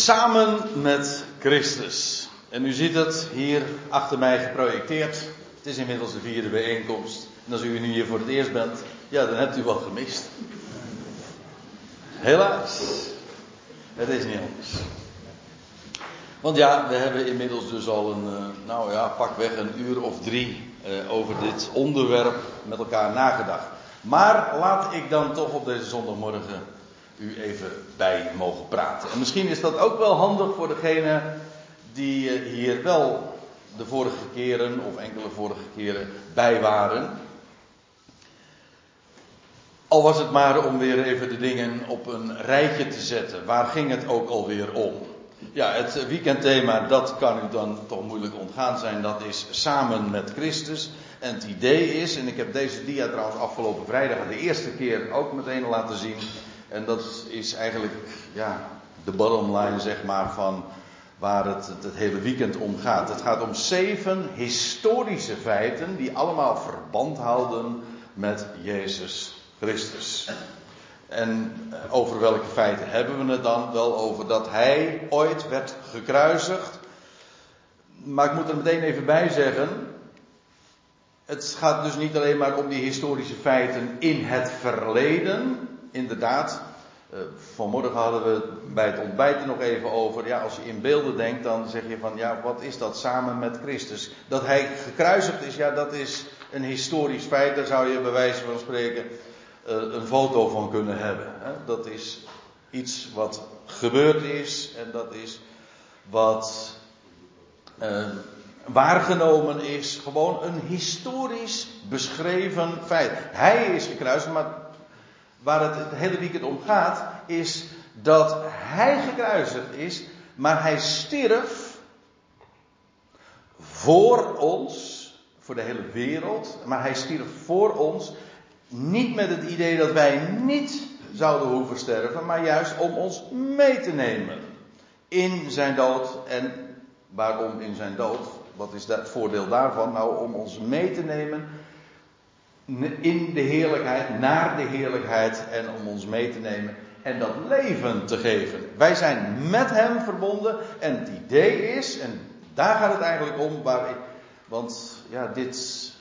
Samen met Christus. En u ziet het hier achter mij geprojecteerd. Het is inmiddels de vierde bijeenkomst. En als u nu hier voor het eerst bent, ja, dan hebt u wat gemist. Helaas. Het is niet anders. Want ja, we hebben inmiddels dus al een, eh, nou ja, pakweg een uur of drie eh, over dit onderwerp met elkaar nagedacht. Maar laat ik dan toch op deze zondagmorgen u even bij mogen praten. En misschien is dat ook wel handig voor degene die eh, hier wel de vorige keren of enkele vorige keren bij waren. Al was het maar om weer even de dingen op een rijtje te zetten. Waar ging het ook alweer om? Ja, het weekendthema, dat kan u dan toch moeilijk ontgaan zijn. Dat is samen met Christus. En het idee is, en ik heb deze dia trouwens afgelopen vrijdag de eerste keer ook meteen laten zien. En dat is eigenlijk ja, de bottom line, zeg maar, van waar het, het hele weekend om gaat. Het gaat om zeven historische feiten die allemaal verband houden met Jezus Christus. En eh, over welke feiten hebben we het dan? Wel over dat hij ooit werd gekruisigd. Maar ik moet er meteen even bij zeggen. Het gaat dus niet alleen maar om die historische feiten in het verleden. Inderdaad, uh, vanmorgen hadden we bij het ontbijten nog even over. Ja, als je in beelden denkt, dan zeg je van ja, wat is dat samen met Christus? Dat hij gekruisigd is, ja, dat is een historisch feit. Daar zou je bij wijze van spreken uh, een foto van kunnen hebben. Dat is iets wat gebeurd is en dat is wat uh, waargenomen is. Gewoon een historisch beschreven feit. Hij is gekruisigd, maar waar het hele weekend om gaat, is dat hij gekruisigd is, maar hij stierf voor ons, voor de hele wereld, maar hij stierf voor ons, niet met het idee dat wij niet zouden hoeven sterven, maar juist om ons mee te nemen in zijn dood. En waarom in zijn dood? Wat is het voordeel daarvan? Nou, om ons mee te nemen in de heerlijkheid, naar de heerlijkheid en om ons mee te nemen en dat leven te geven. Wij zijn met Hem verbonden en het idee is, en daar gaat het eigenlijk om, waar ik, want ja, dit,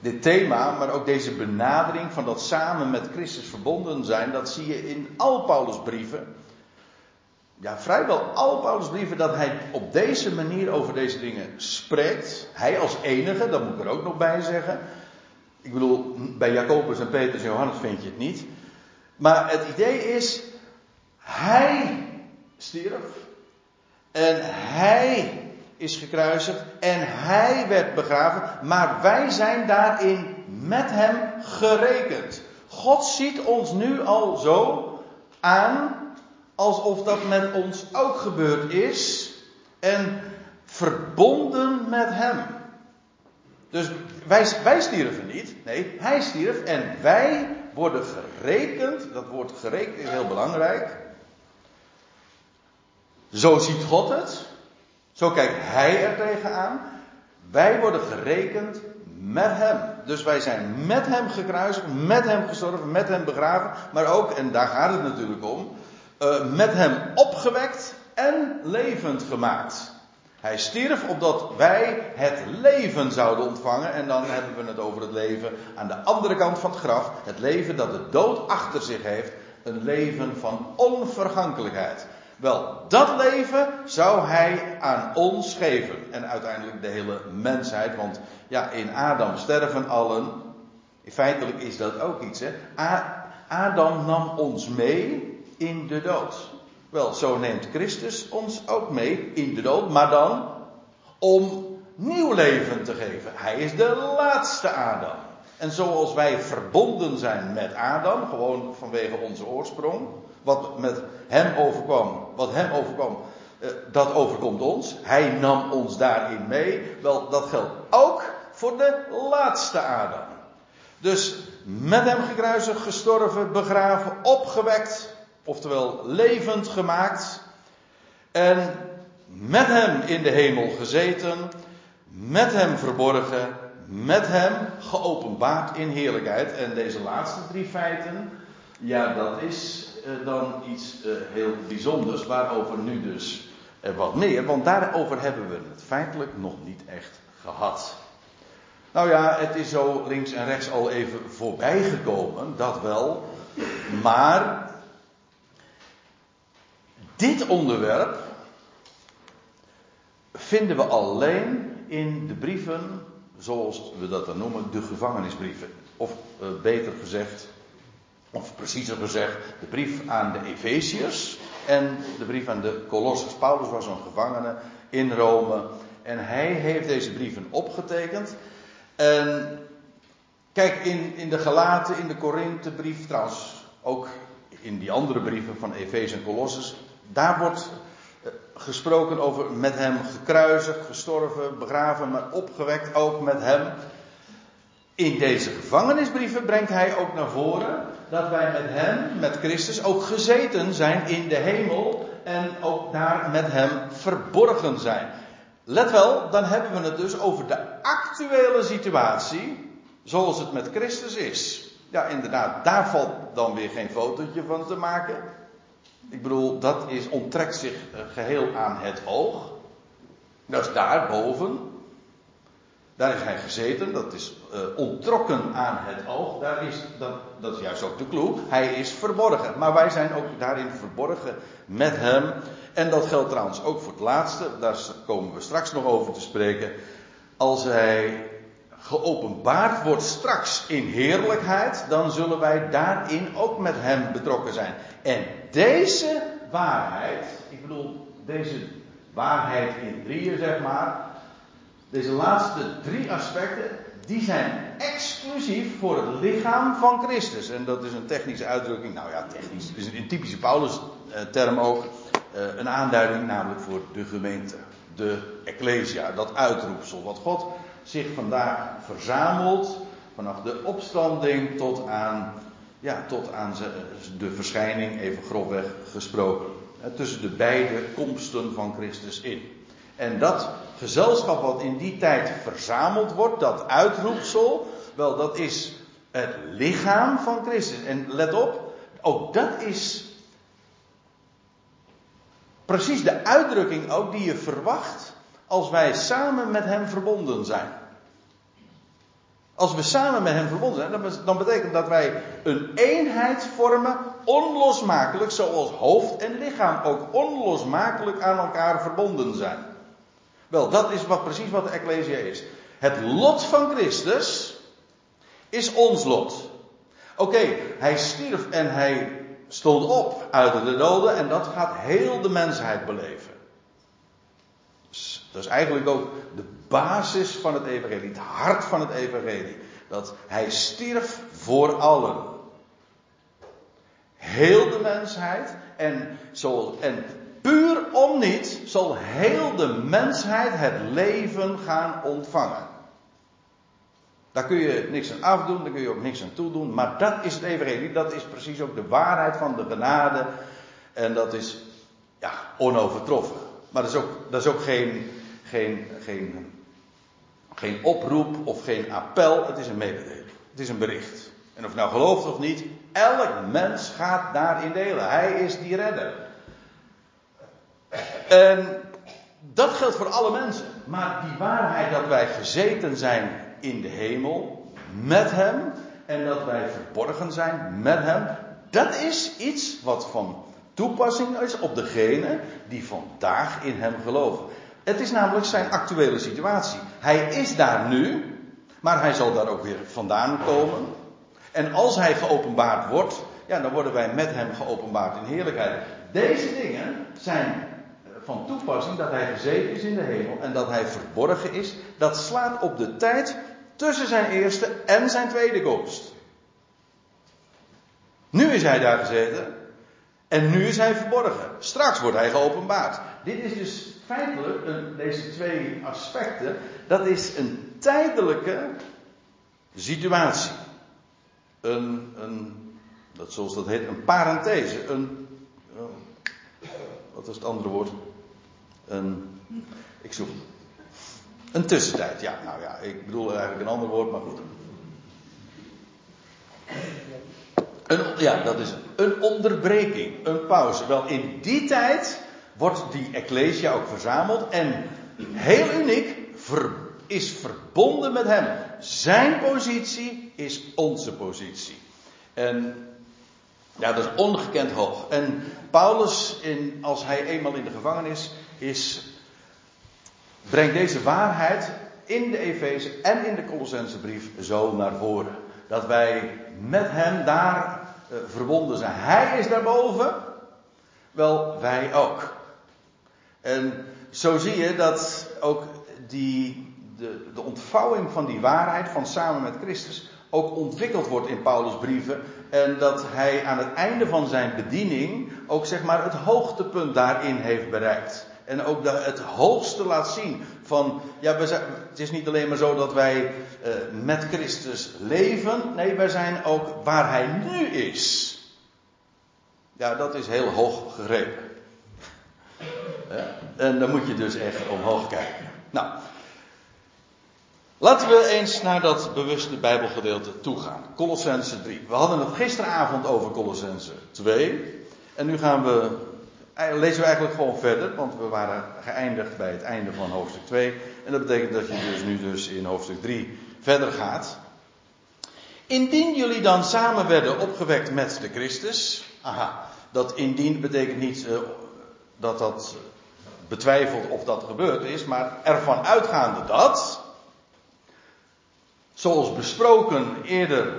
dit thema, maar ook deze benadering van dat samen met Christus verbonden zijn, dat zie je in al Paulus' brieven. Ja, vrijwel al Paulus' brieven dat hij op deze manier over deze dingen spreekt. Hij als enige, dat moet ik er ook nog bij zeggen. Ik bedoel, bij Jacobus en Petrus en Johannes vind je het niet. Maar het idee is, hij stierf. En hij is gekruisigd. En hij werd begraven. Maar wij zijn daarin met hem gerekend. God ziet ons nu al zo aan alsof dat met ons ook gebeurd is. En verbonden met hem. Dus wij, wij stierven niet. Nee, hij stierf. En wij worden gerekend. Dat woord gerekend is heel belangrijk. Zo ziet God het. Zo kijkt hij er tegenaan. Wij worden gerekend met hem. Dus wij zijn met hem gekruisigd, met hem gestorven, met hem begraven. Maar ook, en daar gaat het natuurlijk om, uh, met hem opgewekt en levend gemaakt. Hij stierf opdat wij het leven zouden ontvangen. En dan hebben we het over het leven aan de andere kant van het graf. Het leven dat de dood achter zich heeft. Een leven van onvergankelijkheid. Wel, dat leven zou hij aan ons geven. En uiteindelijk de hele mensheid. Want ja, in Adam sterven allen. Feitelijk is dat ook iets. Hè? Adam nam ons mee in de dood. Wel, zo neemt Christus ons ook mee in de dood, maar dan om nieuw leven te geven. Hij is de laatste Adam. En zoals wij verbonden zijn met Adam, gewoon vanwege onze oorsprong, wat met hem overkwam, wat hem overkwam, eh, dat overkomt ons. Hij nam ons daarin mee. Wel, dat geldt ook voor de laatste Adam. Dus met hem gekruisigd, gestorven, begraven, opgewekt, oftewel levend gemaakt. En met hem in de hemel gezeten, met hem verborgen, met hem geopenbaard in heerlijkheid. En deze laatste drie feiten, ja, dat is uh, dan iets uh, heel bijzonders, waarover nu dus wat meer, want daarover hebben we het feitelijk nog niet echt gehad. Nou ja, het is zo links en rechts al even voorbij gekomen, dat wel. Maar dit onderwerp vinden we alleen in de brieven, zoals we dat dan noemen, de gevangenisbrieven. Of uh, beter gezegd, of preciezer gezegd, de brief aan de Efeziërs en de brief aan de Colossers. Paulus was een gevangene in Rome en hij heeft deze brieven opgetekend. En kijk, in, in de Galaten, in de Korinthebrief, trouwens ook in die andere brieven van Efeze en Colossus, daar wordt eh, gesproken over met hem gekruisigd, gestorven, begraven, maar opgewekt ook met hem. In deze gevangenisbrieven brengt hij ook naar voren dat wij met hem, met Christus, ook gezeten zijn in de hemel en ook daar met hem verborgen zijn. Let wel, dan hebben we het dus over de actuele situatie zoals het met Christus is. Ja, inderdaad, daar valt dan weer geen fotootje van te maken. Ik bedoel, dat is, onttrekt zich eh, geheel aan het oog. Dat is daarboven. Daar is hij gezeten, dat is uh, aan het oog. Daar is, dat, dat is juist ook de clue. Hij is verborgen. Maar wij zijn ook daarin verborgen met hem. En dat geldt trouwens ook voor het laatste. Daar komen we straks nog over te spreken. Als hij geopenbaard wordt straks in heerlijkheid, dan zullen wij daarin ook met hem betrokken zijn. En deze waarheid, ik bedoel deze waarheid in drieën zeg maar, deze laatste drie aspecten, die zijn exclusief voor het lichaam van Christus. En dat is een technische uitdrukking, nou ja, technisch, het is een typische Paulus-term ook. Eh, een aanduiding namelijk voor de gemeente, de Ecclesia, dat uitroepsel wat God zich vandaag verzamelt vanaf de opstanding tot aan, ja, tot aan de verschijning, even grofweg gesproken. Tussen de beide komsten van Christus in. En dat gezelschap wat in die tijd verzameld wordt, dat uitroepsel, wel dat is het lichaam van Christus. En let op, ook dat is precies de uitdrukking ook die je verwacht als wij samen met Hem verbonden zijn. Als we samen met Hem verbonden zijn, dan betekent dat wij een eenheid vormen, onlosmakelijk, zoals hoofd en lichaam ook onlosmakelijk aan elkaar verbonden zijn. Wel, dat is wat, precies wat de Ecclesia is. Het lot van Christus is ons lot. Oké, hij stierf en hij stond op uit de doden en dat gaat heel de mensheid beleven. Dat is eigenlijk ook de basis van het evangelie, het hart van het evangelie. Dat hij stierf voor allen. Heel de mensheid en, en puur om niet zal heel de mensheid het leven gaan ontvangen. Daar kun je niks aan afdoen, daar kun je ook niks aan toedoen, maar dat is het evangelie, dat is precies ook de waarheid van de genade en dat is ja, onovertroffen. Maar dat is ook, is ook geen, geen, geen, geen oproep of geen appel, het is een mededeling. Het is een bericht. En of nou gelooft of niet, elk mens gaat daarin delen. Hij is die redder. En dat geldt voor alle mensen. Maar die waarheid dat wij gezeten zijn in de hemel met Hem en dat wij verborgen zijn met Hem, dat is iets wat van toepassing is op degene die vandaag in Hem geloven. Het is namelijk zijn actuele situatie. Hij is daar nu, maar hij zal daar ook weer vandaan komen. En als hij geopenbaard wordt, ja, dan worden wij met hem geopenbaard in heerlijkheid. Deze dingen zijn van toepassing dat hij gezeten is in de hemel en dat hij verborgen is. Dat slaat op de tijd tussen zijn eerste en zijn tweede komst. Nu is hij daar gezeten en nu is hij verborgen. Straks wordt hij geopenbaard. Dit is dus feitelijk, deze twee aspecten, dat is een tijdelijke situatie. Een, een dat zoals dat heet, een parenthese. Een, wat is het andere woord? Een, ik zoek. Een tussentijd, ja. Nou ja, ik bedoel eigenlijk een ander woord, maar goed. Een, ja, dat is een onderbreking, een pauze. Wel, in die tijd wordt die Ecclesia ook verzameld en heel uniek is verbonden met hem. Zijn positie is onze positie. En ja, dat is ongekend hoog. En Paulus, in, als hij eenmaal in de gevangenis is, brengt deze waarheid in de Efeze en in de Colossensebrief zo naar voren. Dat wij met hem daar uh, verbonden zijn. Hij is daarboven, wel wij ook. En zo zie je dat ook die, de, de ontvouwing van die waarheid van samen met Christus ook ontwikkeld wordt in Paulus' brieven. En dat hij aan het einde van zijn bediening ook zeg maar het hoogtepunt daarin heeft bereikt. En ook de, het hoogste laat zien van, ja, we zijn, het is niet alleen maar zo dat wij uh, met Christus leven. Nee, wij zijn ook waar hij nu is. Ja, dat is heel hoog gegrepen. En dan moet je dus echt omhoog kijken. Nou, Laten we eens naar dat bewuste Bijbelgedeelte toe gaan. Colossense 3. We hadden het gisteravond over Colossense 2. En nu gaan we, lezen we eigenlijk gewoon verder, want we waren geëindigd bij het einde van hoofdstuk 2. En dat betekent dat je dus nu dus in hoofdstuk 3 verder gaat. Indien jullie dan samen werden opgewekt met de Christus. Aha, dat indien betekent niet uh, dat dat betwijfelt of dat gebeurd is, maar ervan uitgaande dat. Zoals besproken eerder,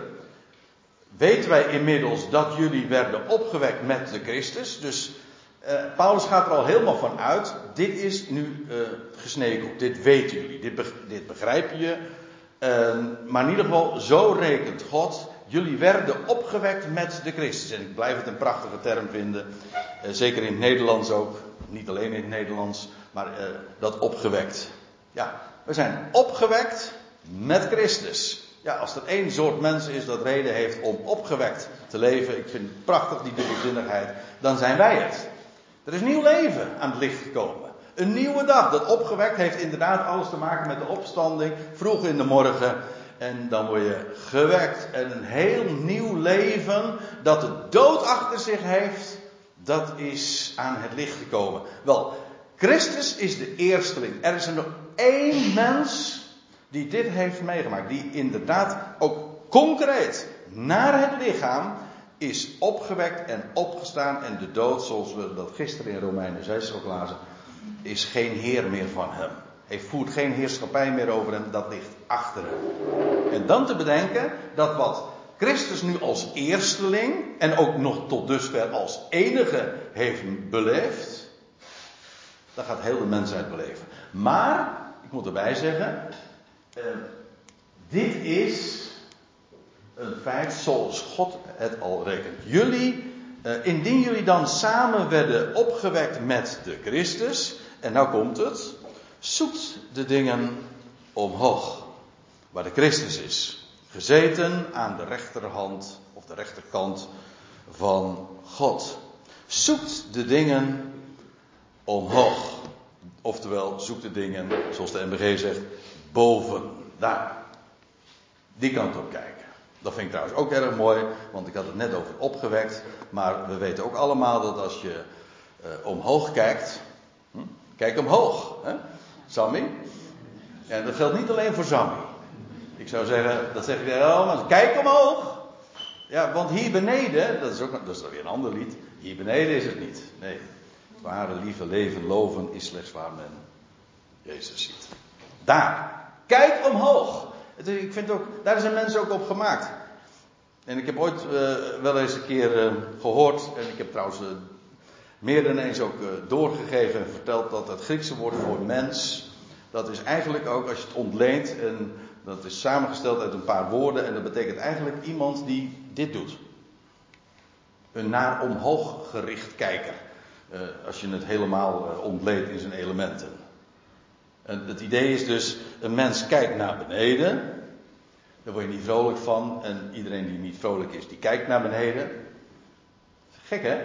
weten wij inmiddels dat jullie werden opgewekt met de Christus. Dus uh, Paulus gaat er al helemaal van uit. Dit is nu uh, gesneden. Dit weten jullie. Dit, be dit begrijp je. Uh, maar in ieder geval, zo rekent God. Jullie werden opgewekt met de Christus. En ik blijf het een prachtige term vinden. Uh, zeker in het Nederlands ook. Niet alleen in het Nederlands. Maar dat opgewekt. Ja, we zijn opgewekt met Christus. Ja, als er één soort mensen is dat reden heeft om opgewekt te leven, ik vind het prachtig die dubbelzinnigheid, dan zijn wij het. Er is nieuw leven aan het licht gekomen. Een nieuwe dag. Dat opgewekt heeft inderdaad alles te maken met de opstanding, vroeg in de morgen. En dan word je gewekt. En een heel nieuw leven dat de dood achter zich heeft, dat is aan het licht gekomen. Wel, Christus is de eersteling. Er is er nog één mens die dit heeft meegemaakt, die inderdaad ook concreet naar het lichaam is opgewekt en opgestaan en de dood, zoals we dat gisteren in Romeinen 6 ook lazen, is geen heer meer van hem. Hij voert geen heerschappij meer over hem, dat ligt achter hem. En dan te bedenken dat wat Christus nu als eersteling en ook nog tot dusver als enige heeft beleefd, dat gaat heel de mensheid beleven. Maar, ik moet erbij zeggen, uh, dit is een feit zoals God het al rekent. Jullie, uh, indien jullie dan samen werden opgewekt met de Christus, en nou komt het, zoekt de dingen omhoog, waar de Christus is, gezeten aan de rechterhand of de rechterkant van God. Zoekt de dingen omhoog. Oftewel, zoek de dingen, zoals de MBG zegt, boven. Daar. Die kant op kijken. Dat vind ik trouwens ook erg mooi, want ik had het net over opgewekt. Maar we weten ook allemaal dat als je uh, omhoog kijkt. Hm? Kijk omhoog, hè? Sammy. En dat geldt niet alleen voor Sammy. Ik zou zeggen, dat zeg je allemaal. Kijk omhoog. Ja, want hier beneden, dat is ook dat is weer een ander lied. Hier beneden is het niet. Nee. Het ware lieve leven, loven is slechts waar men Jezus ziet. Daar. Kijk omhoog. Ik vind ook, daar zijn mensen ook op gemaakt. En ik heb ooit uh, wel eens een keer uh, gehoord, en ik heb trouwens uh, meer dan eens ook doorgegeven en verteld dat het Griekse woord voor mens, dat is eigenlijk ook, als je het ontleent, en dat is samengesteld uit een paar woorden, en dat betekent eigenlijk iemand die dit doet. Een naar omhoog gericht kijker. als je het helemaal ontleent in zijn elementen. En het idee is dus, een mens kijkt naar beneden. Daar word je niet vrolijk van. En iedereen die niet vrolijk is, die kijkt naar beneden. Gek hè?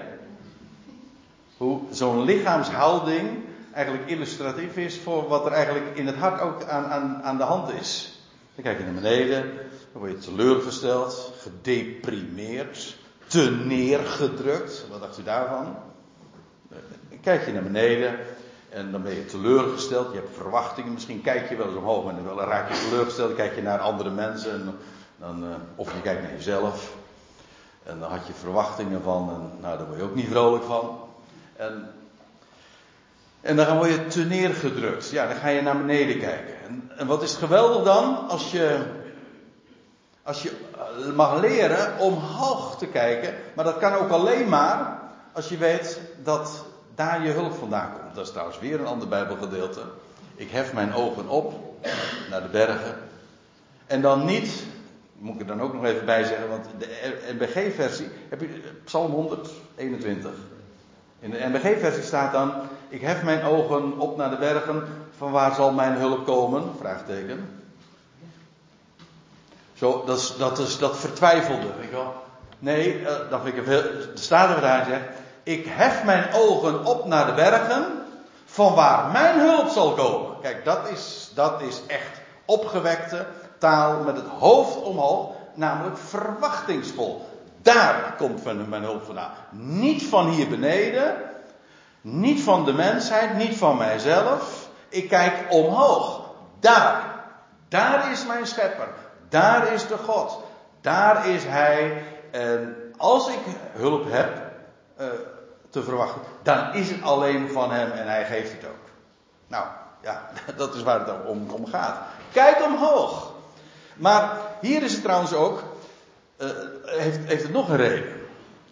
Hoe zo'n lichaamshouding eigenlijk illustratief is voor wat er eigenlijk in het hart ook aan, aan, aan de hand is. Dan kijk je naar beneden, dan word je teleurgesteld, gedeprimeerd, te neergedrukt. Wat dacht u daarvan? Kijk je naar beneden en dan ben je teleurgesteld. Je hebt verwachtingen. Misschien kijk je wel eens omhoog en dan raak je teleurgesteld. Dan kijk je naar andere mensen. En dan, uh, of je kijkt naar jezelf. En dan had je verwachtingen van. En, nou, daar word je ook niet vrolijk van. En, en dan word je te neergedrukt. Ja, dan ga je naar beneden kijken. En, en wat is geweldig dan? Als je, als je eh, mag leren omhoog te kijken. Maar dat kan ook alleen maar als je weet dat daar je hulp vandaan komt. Dat is trouwens weer een ander Bijbelgedeelte. Ik hef mijn ogen op naar de bergen. En dan niet, moet ik er dan ook nog even bij zeggen, want de NBG-versie, heb je Psalm 121. In de NBG-versie staat dan, ik hef mijn ogen op naar de bergen, van waar zal mijn hulp komen? Vraagteken. Zo, dat is dat, is dat vertwijfelde. Nee, uh, dat vind ik waar hij zegt, ik hef mijn ogen op naar de bergen, van waar mijn hulp zal komen. Kijk, dat is, dat is echt opgewekte taal met het hoofd omhoog, namelijk verwachtingsvol. Daar komt mijn hulp vandaan. Niet van hier beneden, niet van de mensheid, niet van mijzelf. Ik kijk omhoog. Daar, daar is mijn schepper. Daar is de God. Daar is Hij. En als ik hulp heb, uh, te verwachten, dan is het alleen van hem en hij geeft het ook. Nou, ja, dat is waar het om, om gaat. Kijk omhoog. Maar hier is het trouwens ook, uh, heeft, heeft het nog een reden.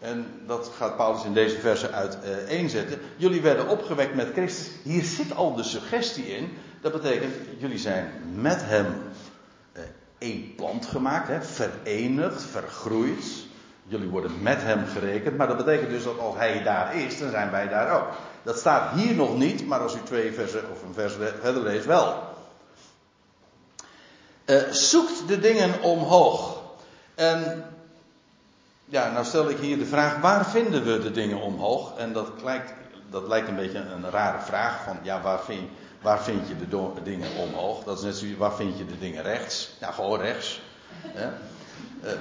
En dat gaat Paulus in deze verse uiteenzetten. Uh, jullie werden opgewekt met Christus. Hier zit al de suggestie in. Dat betekent, jullie zijn met hem uh, één plant gemaakt, hè, verenigd, vergroeid. Jullie worden met hem gerekend. Maar dat betekent dus dat als hij daar is, dan zijn wij daar ook. Dat staat hier nog niet, maar als u twee versen of een vers verder leest, wel. Uh, zoekt de dingen omhoog. En ja, nou stel ik hier de vraag: waar vinden we de dingen omhoog? En dat lijkt, dat lijkt een beetje een rare vraag: van ja, waar vind, waar vind je de dingen omhoog? Dat is net zoals waar vind je de dingen rechts? Ja, gewoon rechts. Uh,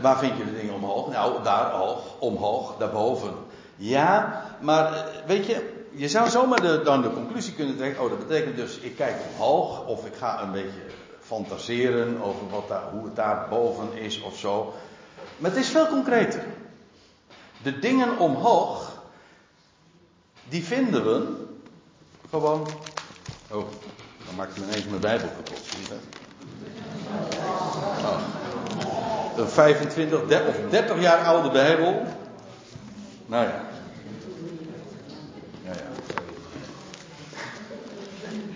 waar vind je de dingen omhoog? Nou, daar hoog, omhoog, daarboven. Ja, maar uh, weet je, je zou zomaar dan de conclusie kunnen trekken: oh, dat betekent dus ik kijk omhoog, of ik ga een beetje fantaseren over wat daar, hoe het daar boven is of zo. Maar het is veel concreter. De dingen omhoog, die vinden we gewoon. Oh, dan maak ik ineens mijn Bijbel kapot. Oh een 25 of 30 jaar oude Bijbel. Nou ja. Nou ja.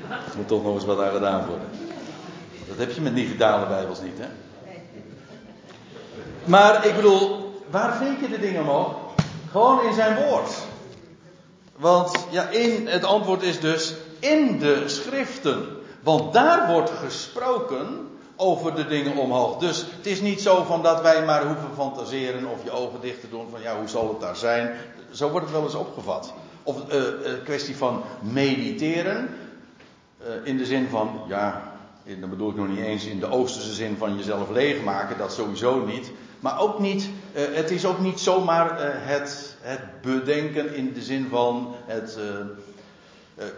Er moet toch nog eens wat aan gedaan worden. Dat heb je met digitale Bijbels niet, hè? Maar ik bedoel, waar vind je de dingen omhoog? Gewoon in zijn woord. Want ja, in, het antwoord is dus in de schriften. Want daar wordt gesproken over de dingen omhoog. Dus het is niet zo van dat wij maar hoeven fantaseren of je ogen dicht te doen van ja, hoe zal het daar zijn? Zo wordt het wel eens opgevat. Of een uh, uh, kwestie van mediteren. Uh, in de zin van, ja, dan bedoel ik nog niet eens in de oosterse zin van jezelf leegmaken, dat sowieso niet. Maar ook niet, het is ook niet zomaar het, het bedenken in de zin van het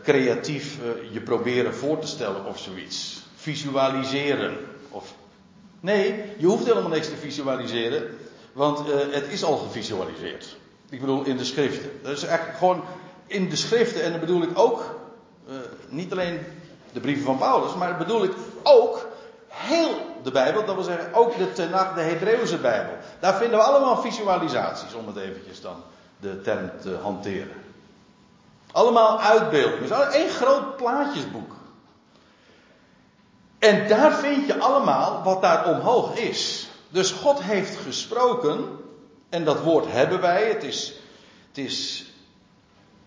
creatief je proberen voor te stellen of zoiets visualiseren. Of, nee, je hoeft helemaal niks te visualiseren, want het is al gevisualiseerd. Ik bedoel in de schriften. Dat is eigenlijk gewoon in de schriften, en dan bedoel ik ook, niet alleen de brieven van Paulus, maar bedoel ik ook heel de Bijbel, dat wil zeggen ook de Tenach, de Bijbel. Daar vinden we allemaal visualisaties, om het eventjes dan de term te hanteren. Allemaal uitbeeldingen. Is één groot plaatjesboek. En daar vind je allemaal wat daar omhoog is. Dus God heeft gesproken. En dat woord hebben wij. Het is, het is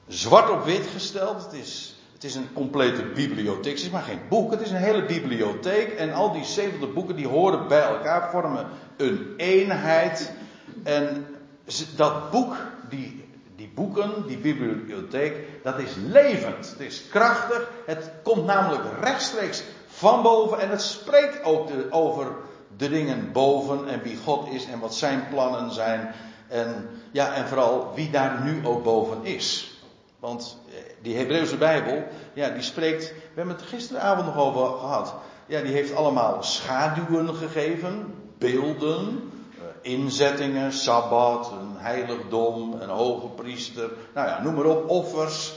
zwart op wit gesteld. Het is, het is een complete bibliotheek. Het is maar geen boek. Het is een hele bibliotheek. En al die 70 boeken die horen bij elkaar. Vormen een eenheid. En dat boek, die, die boeken, die bibliotheek, dat is levend. Het is krachtig. Het komt namelijk rechtstreeks van boven. En het spreekt ook over de dingen boven en wie God is en wat zijn plannen zijn. En, ja, en vooral wie daar nu ook boven is. Want die Hebreeuwse Bijbel, ja, die spreekt, we hebben het gisteravond nog over gehad. Ja, die heeft allemaal schaduwen gegeven, beelden, eh, inzettingen, sabbat, een heiligdom, een hoge priester, nou ja, noem maar op, offers.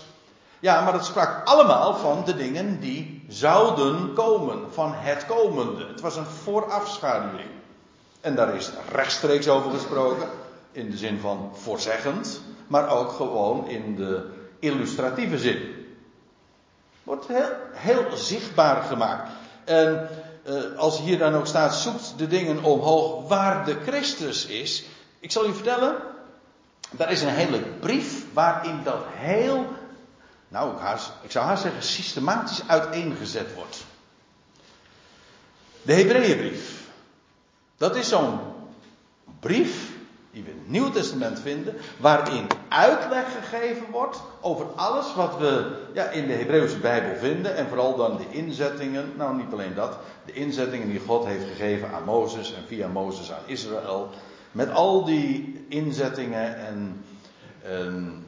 Ja, maar het sprak allemaal van de dingen die zouden komen, van het komende. Het was een voorafschaduwing. En daar is rechtstreeks over gesproken, in de zin van voorzeggend, maar ook gewoon in de illustratieve zin. Wordt heel, heel zichtbaar gemaakt. En uh, als hier dan ook staat, zoekt de dingen omhoog waar de Christus is. Ik zal u vertellen, daar is een hele brief waarin dat heel, nou ik zou haast zeggen, systematisch uiteengezet wordt. De Hebreeënbrief. Dat is zo'n brief die we in het Nieuwe Testament vinden, waarin uitleg gegeven wordt over alles wat we ja, in de Hebreeuwse Bijbel vinden en vooral dan de inzettingen, nou niet alleen dat, de inzettingen die God heeft gegeven aan Mozes en via Mozes aan Israël, met al die inzettingen en, en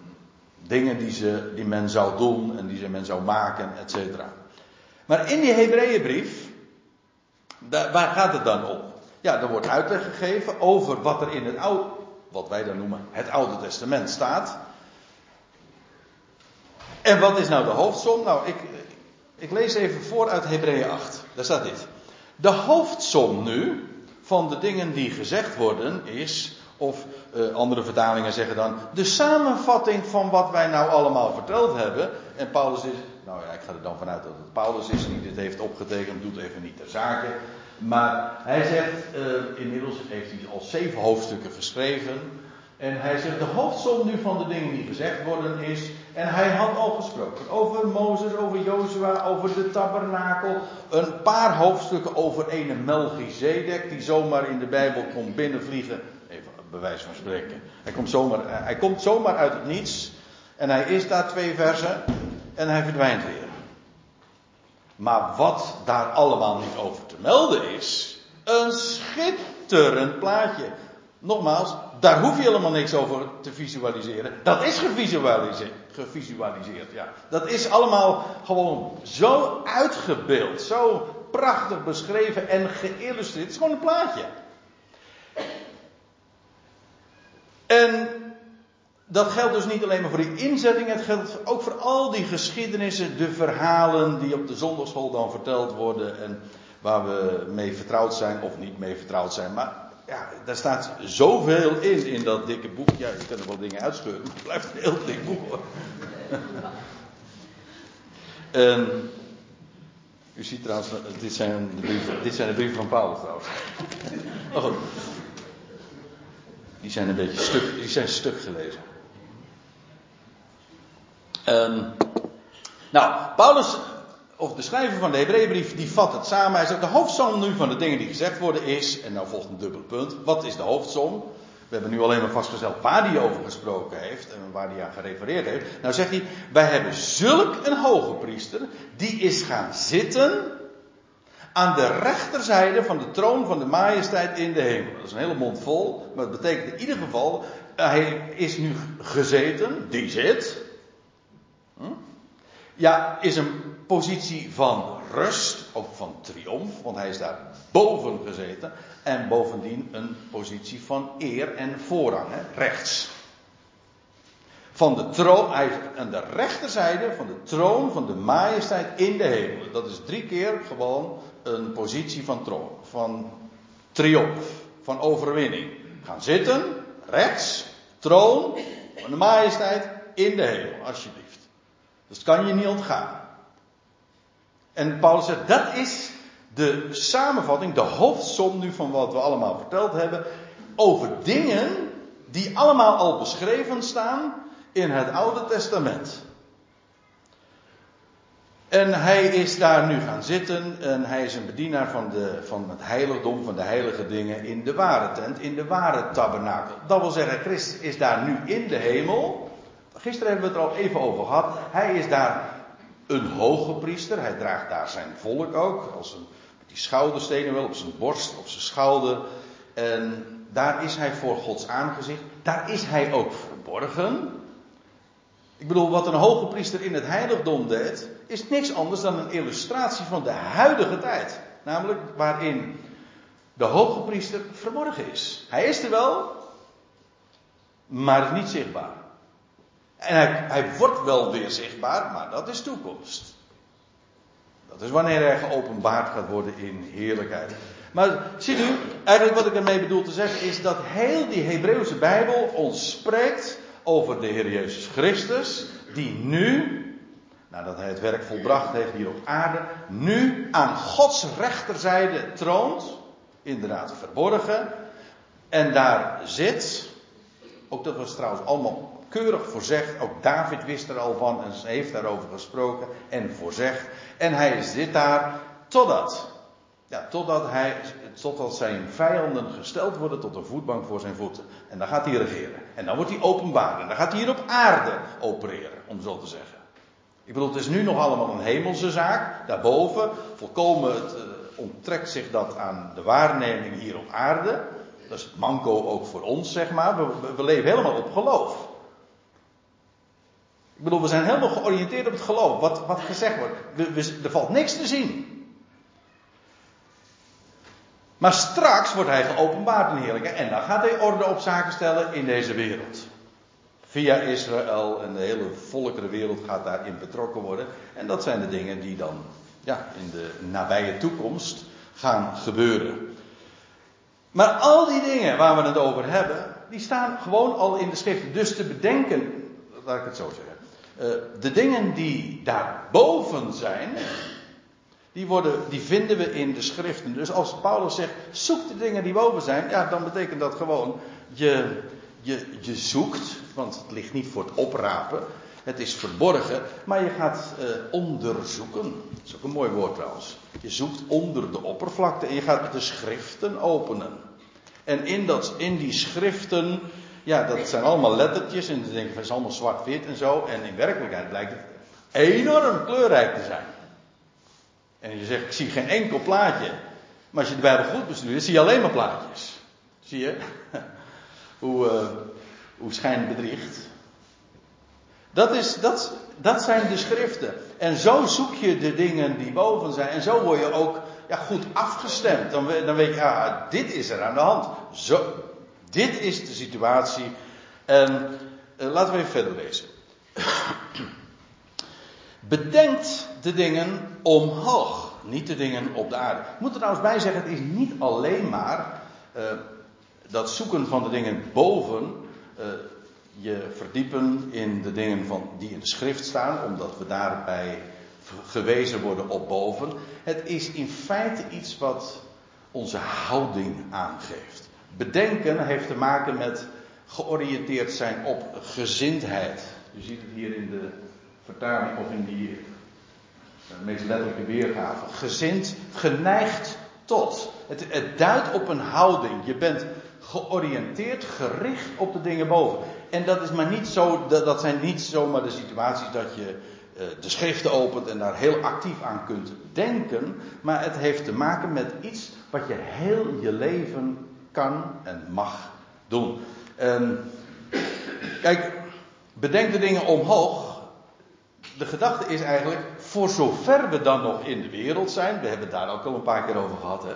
dingen die, ze, die men zou doen en die ze men zou maken, et cetera. Maar in die Hebreeënbrief, waar gaat het dan om? Ja, er wordt uitleg gegeven over wat er in het oude, wat wij dan noemen het Oude Testament staat. En wat is nou de hoofdsom? Nou, ik, ik lees even voor uit Hebreeën 8. Daar staat dit. De hoofdsom nu van de dingen die gezegd worden is, of uh, andere vertalingen zeggen dan, de samenvatting van wat wij nou allemaal verteld hebben. En Paulus is, nou ja, ik ga er dan vanuit dat het Paulus is die dit heeft opgetekend, doet even niet ter zake. Maar hij zegt, uh, inmiddels heeft hij al zeven hoofdstukken geschreven. En hij zegt, de hoofdsom nu van de dingen die gezegd worden is. En hij had al gesproken over Mozes, over Jozua, over de tabernakel. Een paar hoofdstukken over een Melchizedek die zomaar in de Bijbel komt binnenvliegen. Even bewijs van spreken. Hij komt, zomaar, hij komt zomaar uit het niets. En hij is daar twee versen. En hij verdwijnt weer. Maar wat daar allemaal niet over melden is, een schitterend plaatje. Nogmaals, daar hoef je helemaal niks over te visualiseren. Dat is gevisualiseerd. gevisualiseerd ja. Dat is allemaal gewoon zo uitgebeeld, zo prachtig beschreven en geïllustreerd. Het is gewoon een plaatje. En dat geldt dus niet alleen maar voor die inzetting, het geldt ook voor al die geschiedenissen, de verhalen die op de zondagschool dan verteld worden en waar we mee vertrouwd zijn of niet mee vertrouwd zijn. Maar ja, daar staat zoveel in, in dat dikke boek. Ja, je kunt er wel dingen uitscheuren, maar het blijft een heel dik boek hoor. en, u ziet trouwens, dit zijn de brieven, dit zijn de brieven van Paulus trouwens. Oh, die zijn een beetje stuk, die zijn stuk gelezen. Um, nou, Paulus, of de schrijver van de Hebreeënbrief, die vat het samen. Hij zegt, de hoofdsom nu van de dingen die gezegd worden is, en nou volgt een dubbel punt, wat is de hoofdsom? We hebben nu alleen maar vastgesteld waar hij over gesproken heeft en waar hij aan gerefereerd heeft. Nou zegt hij, wij hebben zulk een hoge priester, die is gaan zitten aan de rechterzijde van de troon van de majesteit in de hemel. Dat is een hele mond vol, maar het betekent in ieder geval, hij is nu gezeten, die zit? Ja, is een positie van rust, ook van triomf, want hij is daar boven gezeten. En bovendien een positie van eer en voorrang, hè, rechts. Van de troon, hij aan de rechterzijde van de troon van de majesteit in de hemel. Dat is drie keer gewoon een positie van troon, van triomf, van overwinning. Gaan zitten, rechts, troon van de majesteit in de hemel, alsjeblieft. Dat kan je niet ontgaan. En Paulus zegt, dat is de samenvatting, de hoofdsom nu van wat we allemaal verteld hebben, over dingen die allemaal al beschreven staan in het Oude Testament. En hij is daar nu gaan zitten en hij is een bedienaar van, de, van het heiligdom, van de heilige dingen in de ware tent, in de ware tabernakel. Dat wil zeggen, Christus is daar nu in de hemel. Gisteren hebben we het er al even over gehad. Hij is daar een hoge priester. Hij draagt daar zijn volk ook. Als een, met die schouderstenen wel op zijn borst, op zijn schouder. En daar is hij voor Gods aangezicht. Daar is hij ook verborgen. Ik bedoel, wat een hoge priester in het heiligdom deed, is niks anders dan een illustratie van de huidige tijd. Namelijk waarin de hoge priester verborgen is. Hij is er wel, maar niet zichtbaar. En hij, hij wordt wel weer zichtbaar, maar dat is toekomst. Dat is wanneer hij geopenbaard gaat worden in heerlijkheid. Maar ziet u, eigenlijk wat ik ermee bedoel te zeggen is dat heel die Hebreeuwse Bijbel ons spreekt over de Heer Jezus Christus, die nu, nadat hij het werk volbracht heeft hier op aarde, nu aan Gods rechterzijde troont, inderdaad verborgen, en daar zit, ook dat was trouwens allemaal keurig voorzegd, ook David wist er al van en heeft daarover gesproken en voorzegd, en hij zit daar totdat, ja, totdat, hij, totdat zijn vijanden gesteld worden tot een voetbank voor zijn voeten. En dan gaat hij regeren. En dan wordt hij openbaar. En dan gaat hij hier op aarde opereren, om zo te zeggen. Ik bedoel, het is nu nog allemaal een hemelse zaak. Daarboven, volkomen het, uh, onttrekt zich dat aan de waarneming hier op aarde. Dat is manco ook voor ons, zeg maar. We, we leven helemaal op geloof. Ik bedoel, we zijn helemaal georiënteerd op het geloof. Wat, wat gezegd wordt. We, er valt niks te zien. Maar straks wordt hij geopenbaard in heerlijke. En dan gaat hij orde op zaken stellen in deze wereld. Via Israël en de hele volkerenwereld gaat daarin betrokken worden. En dat zijn de dingen die dan ja, in de nabije toekomst gaan gebeuren. Maar al die dingen waar we het over hebben, die staan gewoon al in de schriften. Dus te bedenken, laat ik het zo zeggen. Uh, de dingen die daarboven zijn, die, worden, die vinden we in de schriften. Dus als Paulus zegt, zoek de dingen die boven zijn, ja, dan betekent dat gewoon, je, je, je zoekt, want het ligt niet voor het oprapen, het is verborgen, maar je gaat uh, onderzoeken. Dat is ook een mooi woord trouwens. Je zoekt onder de oppervlakte en je gaat de schriften openen. En in, dat, in die schriften, ja, dat zijn allemaal lettertjes en dan denk je, het is allemaal zwart-wit en zo. En in werkelijkheid blijkt het enorm kleurrijk te zijn. En je zegt, ik zie geen enkel plaatje. Maar als je de Bijbel goed bestudeert, zie je alleen maar plaatjes. Zie je? hoe, uh, hoe schijn bedriegt. Dat, is, dat, dat zijn de schriften. En zo zoek je de dingen die boven zijn. En zo word je ook ja, goed afgestemd. Dan, dan weet je, ah, dit is er aan de hand. Zo, dit is de situatie. En uh, laten we even verder lezen. Bedenkt de dingen omhoog, niet de dingen op de aarde. Ik moet er trouwens bij zeggen, het is niet alleen maar uh, dat zoeken van de dingen boven, uh, je verdiepen in de dingen van, die in de schrift staan, omdat we daarbij gewezen worden op boven. Het is in feite iets wat onze houding aangeeft. Bedenken heeft te maken met georiënteerd zijn op gezindheid. Je ziet het hier in de vertaling of in die de meest letterlijke weergave. Gezind, geneigd tot. Het, het duidt op een houding. Je bent georiënteerd, gericht op de dingen boven. En dat is maar niet zo, dat, zijn niet zomaar de situaties dat je uh, de schriften opent en daar heel actief aan kunt denken. Maar het heeft te maken met iets wat je heel je leven kan en mag doen. En, kijk, bedenk de dingen omhoog. De gedachte is eigenlijk, voor zover we dan nog in de wereld zijn, we hebben het daar ook al een paar keer over gehad, hè.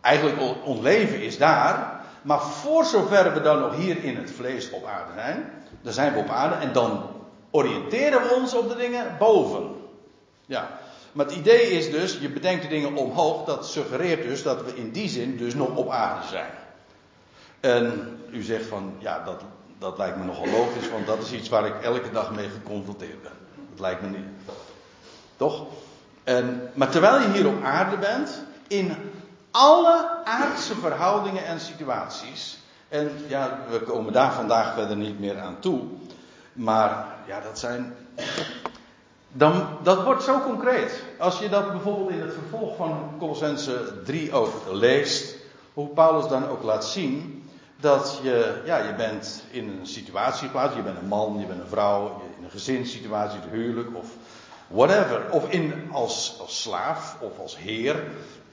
Eigenlijk ons leven is daar, maar voor zover we dan nog hier in het vlees op aarde zijn, dan zijn we op aarde en dan oriënteren we ons op de dingen boven. Ja, maar het idee is dus, je bedenkt de dingen omhoog, dat suggereert dus dat we in die zin dus nog op aarde zijn. En u zegt van, ja, dat, dat lijkt me nogal logisch, want dat is iets waar ik elke dag mee geconfronteerd ben. Dat lijkt me niet. Toch? En, maar terwijl je hier op aarde bent, in alle aardse verhoudingen en situaties. En ja, we komen daar vandaag verder niet meer aan toe. Maar ja, dat zijn. Dan, dat wordt zo concreet. Als je dat bijvoorbeeld in het vervolg van Colossense 3 ook leest. Hoe Paulus dan ook laat zien. Dat je, ja, je bent in een situatie geplaatst. Je bent een man, je bent een vrouw. In een gezinssituatie, het huwelijk of whatever. Of in, als, als slaaf of als heer.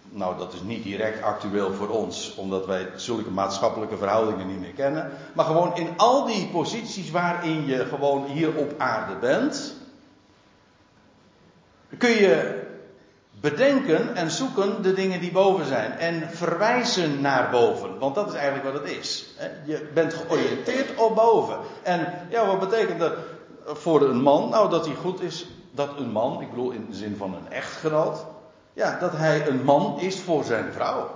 nou, dat is niet direct actueel voor ons, omdat wij zulke maatschappelijke verhoudingen niet meer kennen. Maar gewoon in al die posities waarin je gewoon hier op aarde bent, kun je bedenken en zoeken de dingen die boven zijn. En verwijzen naar boven. Want dat is eigenlijk wat het is. Je bent georiënteerd op boven. En ja, wat betekent dat voor een man? Nou, dat hij goed is dat een man, ik bedoel in de zin van een echtgenoot, ja, dat hij een man is voor zijn vrouw.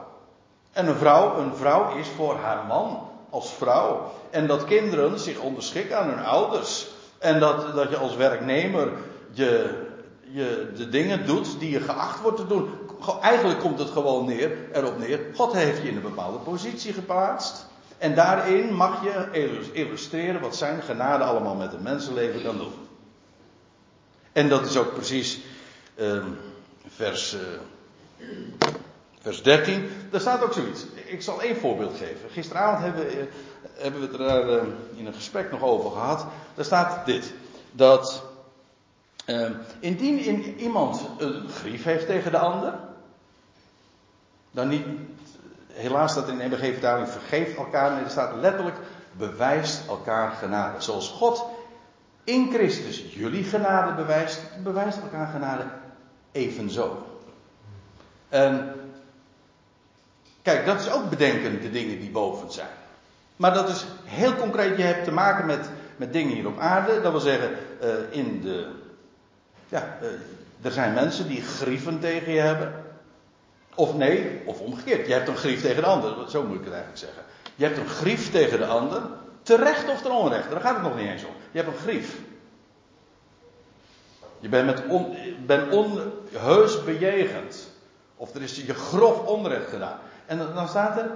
En een vrouw, een vrouw is voor haar man als vrouw. En dat kinderen zich onderschikken aan hun ouders. En dat, dat je als werknemer je, je de dingen doet die je geacht wordt te doen. Eigenlijk komt het gewoon neer, erop neer. God heeft je in een bepaalde positie geplaatst. En daarin mag je illustreren wat zijn genade allemaal met het mensenleven kan doen. En dat is ook precies uh, vers, uh, vers 13. Daar staat ook zoiets. Ik zal één voorbeeld geven. Gisteravond hebben, uh, hebben we het er daar in een gesprek nog over gehad. Daar staat dit. Dat ehm, indien in iemand een grief heeft tegen de ander. Dan niet, helaas staat in de MBG-vertaling vergeeft elkaar. Nee, er staat letterlijk bewijst elkaar genade. Zoals God in Christus jullie genade bewijst, bewijst elkaar genade evenzo. En kijk, dat is ook bedenken de dingen die boven zijn. Maar dat is heel concreet, je hebt te maken met, met dingen hier op aarde. Dat wil zeggen, uh, in de. Ja, uh, er zijn mensen die grieven tegen je hebben. Of nee, of omgekeerd. Je hebt een grief tegen de ander. Zo moet ik het eigenlijk zeggen. Je hebt een grief tegen de ander. Terecht of ten onrechte, daar gaat het nog niet eens om. Je hebt een grief. Je bent, met on, bent onheus bejegend. Of er is je grof onrecht gedaan. En dan staat er,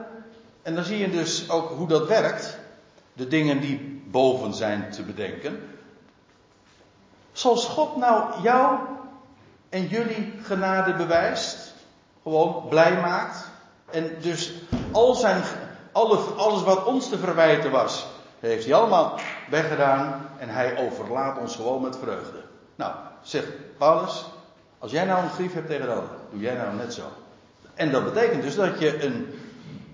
en dan zie je dus ook hoe dat werkt. De dingen die boven zijn te bedenken. Zoals God nou jou en jullie genade bewijst. Gewoon blij maakt. En dus al zijn, alles wat ons te verwijten was, heeft hij allemaal weggedaan en hij overlaat ons gewoon met vreugde. Nou, zegt Paulus, als jij nou een grief hebt tegen de doe jij nou net zo. En dat betekent dus dat je een,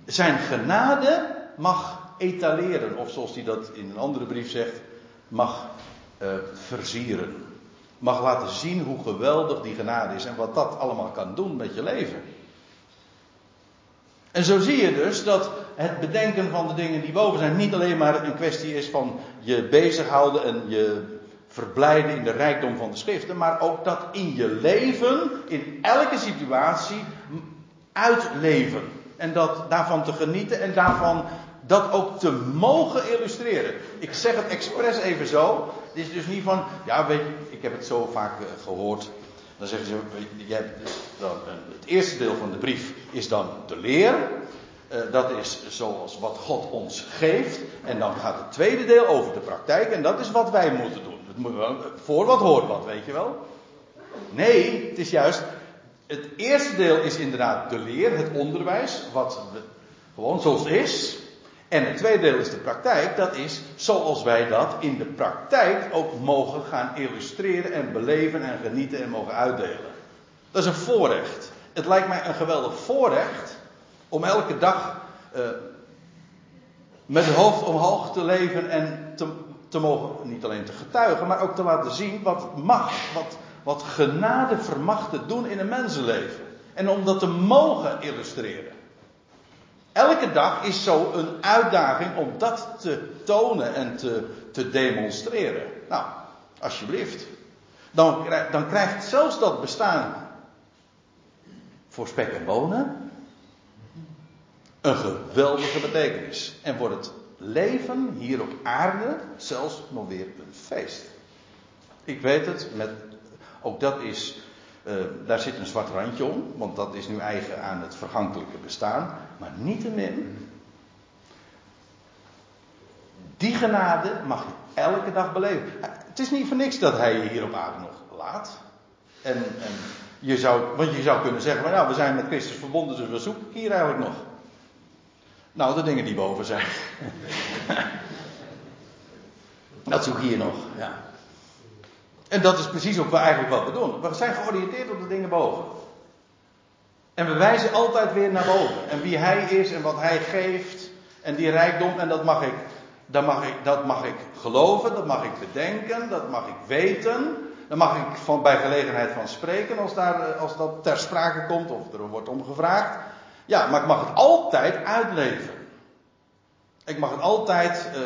zijn genade mag etaleren, of zoals hij dat in een andere brief zegt, mag uh, versieren. Mag laten zien hoe geweldig die genade is en wat dat allemaal kan doen met je leven. En zo zie je dus dat het bedenken van de dingen die boven zijn niet alleen maar een kwestie is van je bezighouden en je verblijden in de rijkdom van de schriften, maar ook dat in je leven, in elke situatie, uitleven. En dat daarvan te genieten en daarvan dat ook te mogen illustreren. Ik zeg het expres even zo. Het is dus niet van, ja weet je, ik heb het zo vaak eh, gehoord. Dan zeggen ze, jij, dan, het eerste deel van de brief is dan de leer. Uh, dat is zoals wat God ons geeft. En dan gaat het tweede deel over de praktijk. En dat is wat wij moeten doen. Voor wat hoort wat, weet je wel? Nee, het is juist. Het eerste deel is inderdaad de leer, het onderwijs. Wat gewoon zoals het is. En het tweede deel is de praktijk. Dat is zoals wij dat in de praktijk ook mogen gaan illustreren en beleven en genieten en mogen uitdelen. Dat is een voorrecht. Het lijkt mij een geweldig voorrecht om elke dag uh, met het hoofd omhoog te leven en te, te mogen, niet alleen te getuigen, maar ook te laten zien wat mag, wat, wat genade vermag te doen in een mensenleven. En om dat te mogen illustreren. Elke dag is zo een uitdaging om dat te tonen en te, te demonstreren. Nou, alsjeblieft. Dan, dan krijgt zelfs dat bestaan voor spek en bonen een geweldige betekenis. En wordt het leven hier op aarde zelfs nog weer een feest. Ik weet het, met, ook dat is uh, daar zit een zwart randje om, want dat is nu eigen aan het vergankelijke bestaan. Maar niettemin, die genade mag je elke dag beleven. Het is niet voor niks dat hij je hier op aarde nog laat. En, en je zou, want je zou kunnen zeggen, nou, we zijn met Christus verbonden, dus we zoeken hier eigenlijk nog. Nou, de dingen die boven zijn. dat zoek je nog, ja. En dat is precies ook eigenlijk wat we doen. We zijn georiënteerd op de dingen boven. En we wijzen altijd weer naar boven. En wie hij is en wat hij geeft. En die rijkdom. En dat mag ik, dat mag ik, dat mag ik geloven, dat mag ik bedenken, dat mag ik weten. Daar mag ik van, bij gelegenheid van spreken als, daar, als dat ter sprake komt of er wordt om gevraagd. Ja, maar ik mag het altijd uitleven. Ik mag het altijd uh,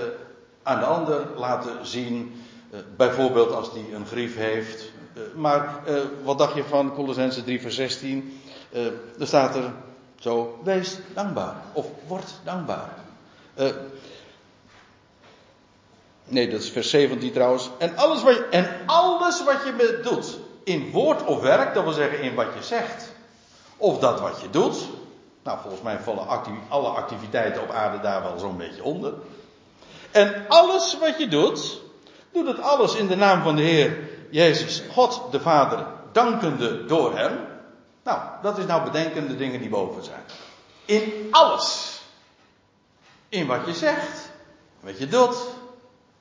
aan de ander laten zien. Uh, bijvoorbeeld als die een grief heeft. Uh, maar wat dacht je van Colossense 3 vers 16? er staat er zo, wees dankbaar. Of word dankbaar. nee, dat is vers 17 trouwens. En alles wat je, en alles wat je doet, in woord of werk, dat wil zeggen in wat je zegt. Of dat wat je doet, nou, volgens mij vallen alle activiteiten op aarde daar wel zo'n beetje onder. En alles wat je doet, doe het alles in de naam van de Heer Jezus, God de Vader, dankende door Hem. Nou, dat is nou bedenken de dingen die boven zijn. In alles. In wat je zegt, wat je doet,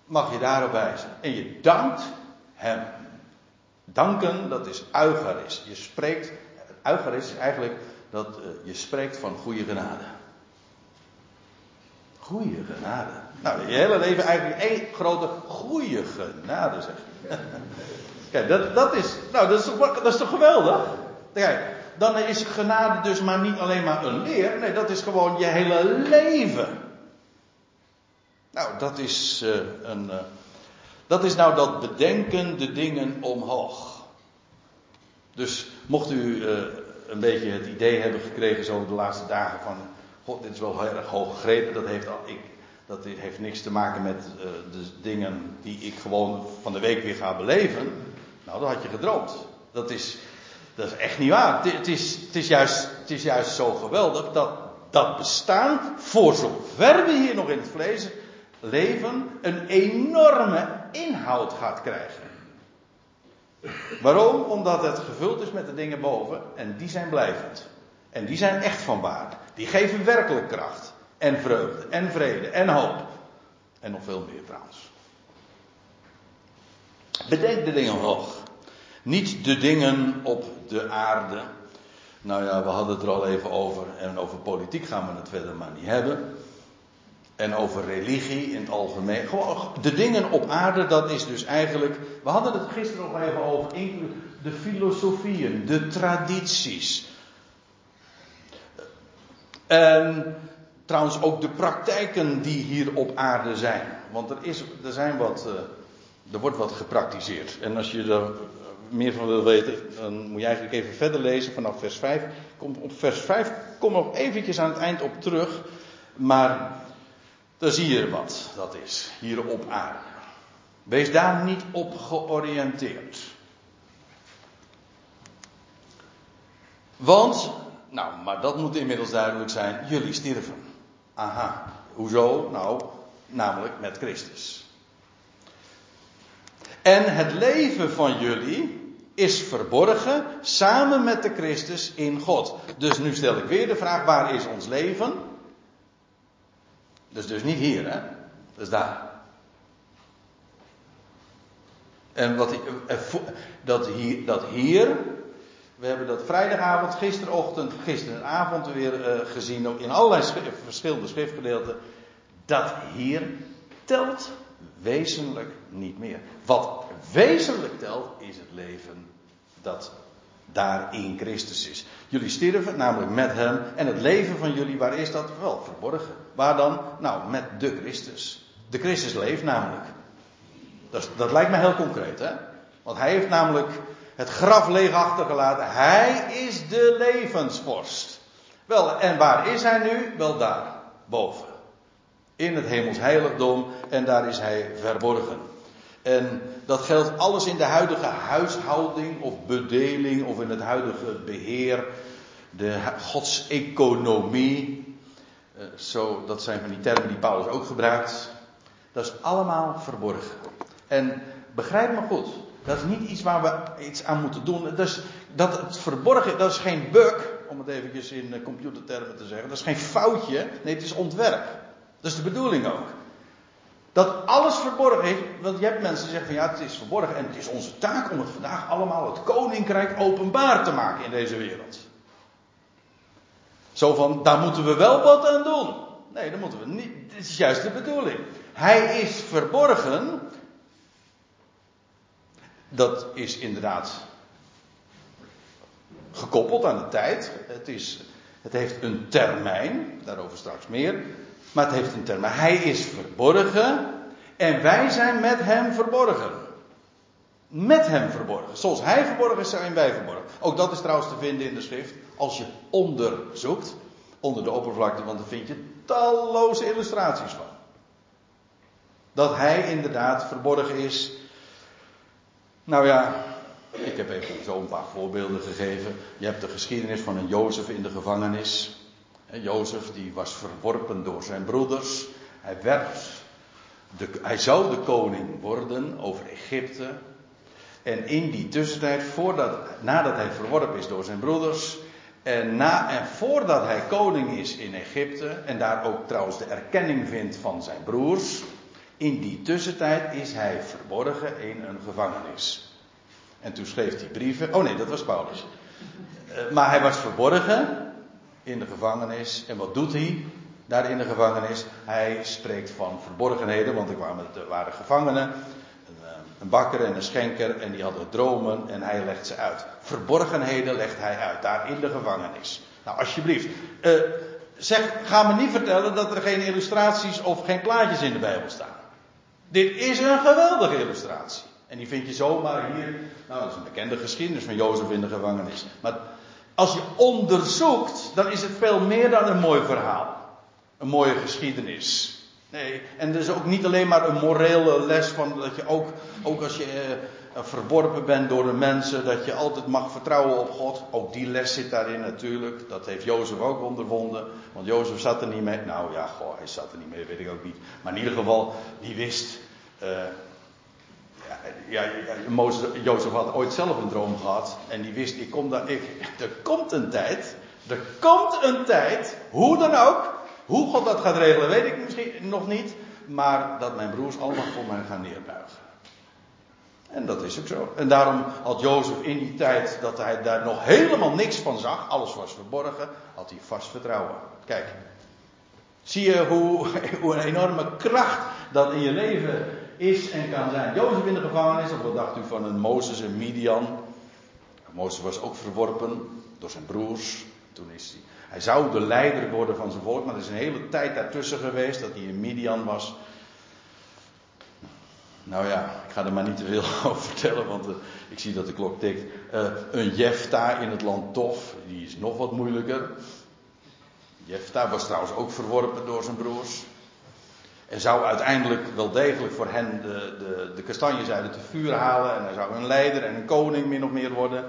mag je daarop wijzen. En je dankt Hem. Danken, dat is eucharis. Je spreekt, eucharis is eigenlijk dat uh, je spreekt van goede genade. Goede genade. Nou, je hele leven eigenlijk één grote goede genade, zeg. Kijk, dat, dat, is, nou, dat, is toch, dat is toch geweldig? Kijk, dan is genade dus maar niet alleen maar een leer. Nee, dat is gewoon je hele leven. Nou, dat is uh, een. Uh, dat is nou dat bedenken de dingen omhoog. Dus mocht u een beetje het idee hebben gekregen zo de laatste dagen van, god, dit is wel heel erg hoog gegrepen. Dat heeft, al, ik, dat heeft niks te maken met uh, de dingen die ik gewoon van de week weer ga beleven. Nou, dat had je gedroomd. Dat is, dat is echt niet waar. Het, het, is, het, is juist, het is juist zo geweldig dat dat bestaan, voor zover we hier nog in het vlees leven, een enorme inhoud gaat krijgen. Waarom? Omdat het gevuld is met de dingen boven en die zijn blijvend. En die zijn echt van waarde. Die geven werkelijk kracht en vreugde en vrede en hoop. En nog veel meer trouwens. Bedenk de dingen hoog. Niet de dingen op de aarde. Nou ja, we hadden het er al even over. En over politiek gaan we het verder maar niet hebben. En over religie in het algemeen. Gewoon de dingen op aarde, dat is dus eigenlijk. We hadden het gisteren nog even over. De filosofieën, de tradities. En trouwens ook de praktijken die hier op aarde zijn. Want er, is, er, zijn wat, uh, er wordt wat gepraktiseerd. En als je er meer van wil weten, dan moet je eigenlijk even verder lezen vanaf vers 5. Kom, op vers 5 kom nog eventjes aan het eind op terug. Maar dan zie je wat dat is, hier op aarde. Wees daar niet op georiënteerd. Want, nou, maar dat moet inmiddels duidelijk zijn, jullie sterven. Aha, hoezo? Nou, namelijk met Christus. En het leven van jullie is verborgen samen met de Christus in God. Dus nu stel ik weer de vraag: waar is ons leven? Dus dus niet hier, hè? Is daar. En wat, eh, dat, hier, dat hier, we hebben dat vrijdagavond, gisterochtend, gisteravond weer uh, gezien, in allerlei verschillende schriftgedeelten. Dat hier telt wezenlijk niet meer. Wat wezenlijk telt, is het leven dat daar in Christus is. Jullie sterven namelijk met hem en het leven van jullie, waar is dat? Wel verborgen. Waar dan? Nou, met de Christus. De Christus leeft namelijk. Dat, dat lijkt me heel concreet, hè? Want hij heeft namelijk het graf leeg achtergelaten. Hij is de levensvorst. Wel, en waar is hij nu? Wel daar, boven. In het hemels heiligdom en daar is hij verborgen. En dat geldt alles in de huidige huishouding of bedeling of in het huidige beheer, de godseconomie. Eh, zo, dat zijn van die termen die Paulus ook gebruikt. Dat is allemaal verborgen. En begrijp me goed, dat is niet iets waar we iets aan moeten doen. Dat, is, dat het verborgen, dat is geen bug, om het eventjes in eh, computertermen te zeggen. Dat is geen foutje, nee, het is ontwerp. Dat is de bedoeling ook. Dat alles verborgen is. Want je hebt mensen die zeggen van ja, het is verborgen. En het is onze taak om het vandaag allemaal het koninkrijk openbaar te maken in deze wereld. Zo van, daar moeten we wel wat aan doen. Nee, dat moeten we niet. Dit is juist de bedoeling. Hij is verborgen. Dat is inderdaad gekoppeld aan de tijd. Het, is, het heeft een termijn, daarover straks meer. Maar het heeft een termijn. Hij is verborgen en wij zijn met hem verborgen. Met hem verborgen. Zoals hij verborgen is, zijn wij verborgen. Ook dat is trouwens te vinden in de schrift. Als je onderzoekt, onder de oppervlakte, want daar vind je talloze illustraties van. Dat hij inderdaad verborgen is. Nou ja, ik heb even zo een paar voorbeelden gegeven. Je hebt de geschiedenis van een Jozef in de gevangenis. Jozef die was verworpen door zijn broeders. Hij werd, de, hij zou de koning worden over Egypte. En in die tussentijd, voordat, nadat hij verworpen is door zijn broeders, en, na, en voordat hij koning is in Egypte, en daar ook trouwens de erkenning vindt van zijn broers, in die tussentijd is hij verborgen in een gevangenis. En toen schreef hij brieven. Oh nee, dat was Paulus. Uh, maar hij was verborgen in de gevangenis. En wat doet hij daar in de gevangenis? Hij spreekt van verborgenheden, want er, waren gevangenen een bakker en een schenker en die hadden dromen en hij legt ze uit. Verborgenheden legt hij uit, daar in de gevangenis. Nou, alsjeblieft. Uh, zeg, ga me niet vertellen dat er geen illustraties of geen plaatjes in de Bijbel staan. Dit is een geweldige illustratie. En die vind je zomaar hier. Nou, dat is een bekende geschiedenis van Jozef in de gevangenis. Maar als je onderzoekt, dan is het veel meer dan een mooi verhaal. Een mooie geschiedenis. Nee, en dus ook niet alleen maar een morele les van dat je ook, ook als je eh, verworpen bent door de mensen, dat je altijd mag vertrouwen op God. Ook die les zit daarin natuurlijk. Dat heeft Jozef ook ondervonden. Want Jozef zat er niet mee. Nou ja, goh, hij zat er niet mee, weet ik ook niet. Maar in ieder geval, die wist. Uh, ja, Jozef had ooit zelf een droom gehad. En die wist, ik kom daar, ik, er komt een tijd. Er komt een tijd, hoe dan ook, hoe God dat gaat regelen, weet ik misschien nog niet. Maar dat mijn broers allemaal voor mij gaan neerbuigen. En dat is ook zo. En daarom had Jozef in die tijd dat hij daar nog helemaal niks van zag, alles was verborgen, had hij vast vertrouwen. Kijk, zie je hoe, hoe een enorme kracht dat in je leven is en kan zijn. Jozef in de gevangenis, of wat dacht u van een Mozes en Midian? Mozes was ook verworpen door zijn broers. Toen is hij hij zou de leider worden van zijn volk, maar er is een hele tijd daartussen geweest dat hij in Midian was. Nou ja, ik ga er maar niet te veel over vertellen, want uh, ik zie dat de klok tikt. Uh, een Jefta in het land Tof, die is nog wat moeilijker. Jefta was trouwens ook verworpen door zijn broers. En zou uiteindelijk wel degelijk voor hen de, de, de kastanjes uit het vuur halen. En hij zou een leider en een koning min of meer worden.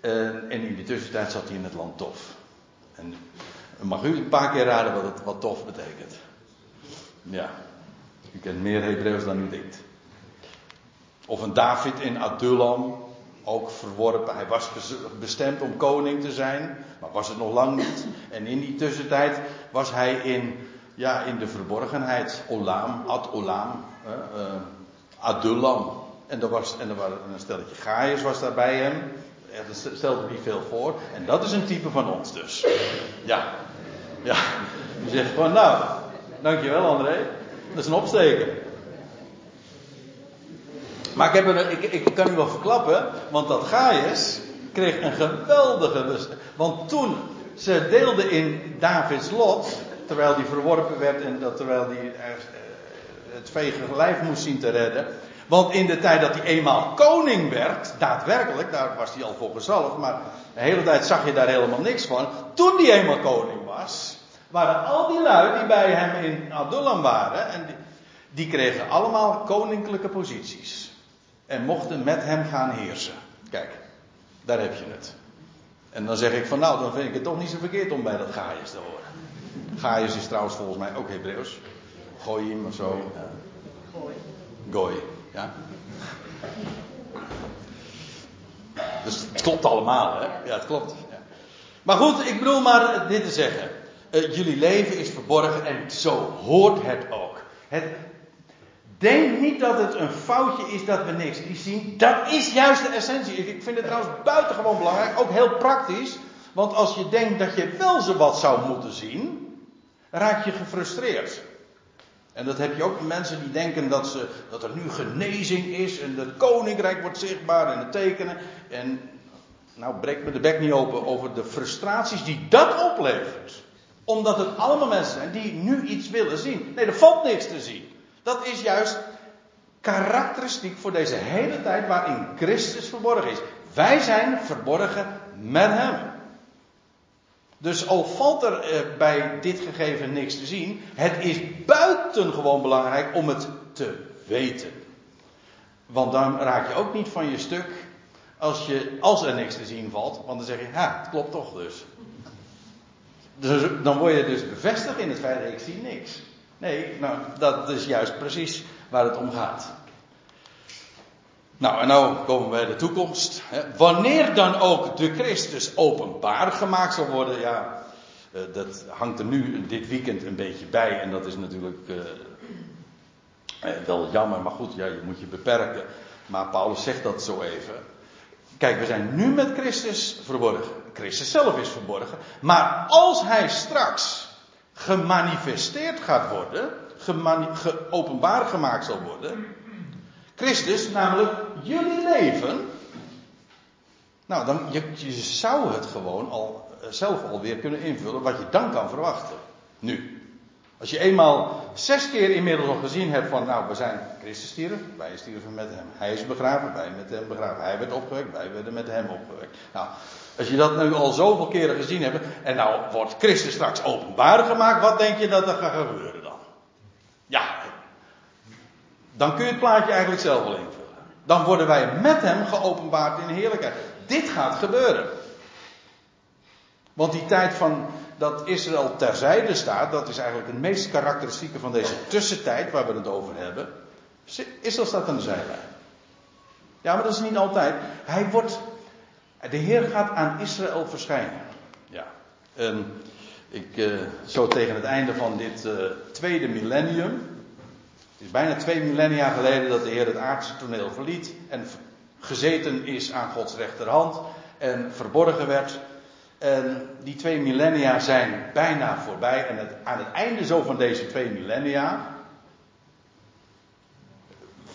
Uh, en in de tussentijd zat hij in het land Tof. En mag u een paar keer raden wat, het, wat tof betekent? Ja, u kent meer Hebreeuws dan u denkt. Of een David in Adullam, ook verworpen. Hij was bestemd om koning te zijn, maar was het nog lang niet. En in die tussentijd was hij in, ja, in de verborgenheid. Olam, Ad Olam, uh, Adullam. En er, was, en er was een stelletje Gaius was daar bij hem dat stelt niet veel voor. En dat is een type van ons dus. Ja. Ja. Die zegt gewoon, nou, dankjewel André. Dat is een opsteken. Maar ik, heb ik, ik kan u wel verklappen, want dat Gaius kreeg een geweldige. Want toen ze deelden in Davids lot, terwijl die verworpen werd en dat, terwijl hij het vege lijf moest zien te redden, want in de tijd dat hij eenmaal koning werd, daadwerkelijk, daar was hij al voor gezalfd, maar de hele tijd zag je daar helemaal niks van. Toen hij eenmaal koning was, waren al die lui die bij hem in Adullam waren, en die, die kregen allemaal koninklijke posities. En mochten met hem gaan heersen. Kijk, daar heb je het. En dan zeg ik van nou, dan vind ik het toch niet zo verkeerd om bij dat Gaius te horen. Gaius is trouwens volgens mij ook Hebreeuws. Goyim of zo. Gooi. Gooi. Ja? Dus het klopt allemaal, hè? Ja, het klopt. Ja. Maar goed, ik bedoel maar dit te zeggen. Uh, jullie leven is verborgen en zo hoort het ook. Het, denk niet dat het een foutje is dat we niks zien. Dat is juist de essentie. Ik vind het trouwens buitengewoon belangrijk, ook heel praktisch. Want als je denkt dat je wel zo wat zou moeten zien, raak je gefrustreerd. En dat heb je ook mensen die denken dat, ze, dat er nu genezing is en het koninkrijk wordt zichtbaar en het tekenen. En nou, breek me de bek niet open over de frustraties die dat oplevert. Omdat het allemaal mensen zijn die nu iets willen zien. Nee, er valt niks te zien. Dat is juist karakteristiek voor deze hele tijd waarin Christus verborgen is. Wij zijn verborgen met Hem. Dus al valt er eh, bij dit gegeven niks te zien, het is buitengewoon belangrijk om het te weten. Want dan raak je ook niet van je stuk als, je, als er niks te zien valt, want dan zeg je, ja, het klopt toch dus. dus. Dan word je dus bevestigd in het feit dat ik zie niks. Nee, nou, dat is juist precies waar het om gaat. Nou, en nou komen we bij de toekomst. Wanneer dan ook de Christus openbaar gemaakt zal worden, ja, eh, dat hangt er nu dit weekend een beetje bij. En dat is natuurlijk uh, wel jammer, maar goed, ja, je moet je beperken. Maar Paulus zegt dat zo even. Kijk, we zijn nu met Christus verborgen. Christus zelf is verborgen. Maar als hij straks gemanifesteerd gaat worden, geopenbaar gemaakt zal worden. Christus, namelijk jullie leven. Nou, dan, je, je zou het gewoon al, eh, zelf alweer kunnen invullen wat je dan kan verwachten. Nu. Als je eenmaal zes keer inmiddels al gezien hebt van, nou, we zijn Christus stierven, wij stierven met hem. Hij is begraven, wij met hem begraven. Hij werd opgewekt, wij werden met hem opgewekt. Nou, als je dat nu al zoveel keren gezien hebt, en nou wordt Christus straks openbaar gemaakt, wat denk je dat er gaat gebeuren dan? Ja, dan kun je het plaatje eigenlijk zelf wel invullen. Dan worden wij met hem geopenbaard in heerlijkheid. Dit gaat gebeuren. Want die tijd van dat Israël terzijde staat, dat is eigenlijk het meest karakteristieke van deze tussentijd waar we het over hebben. Israël staat aan de zijlijn. Ja, maar dat is niet altijd. Hij wordt, de Heer gaat aan Israël verschijnen. Ja. En ik, uh, zo tegen het einde van dit uh, tweede millennium. Het is bijna twee millennia geleden dat de Heer het aardse toneel verliet. En gezeten is aan Gods rechterhand. En verborgen werd. En die twee millennia zijn bijna voorbij. En het, aan het einde zo van deze twee millennia.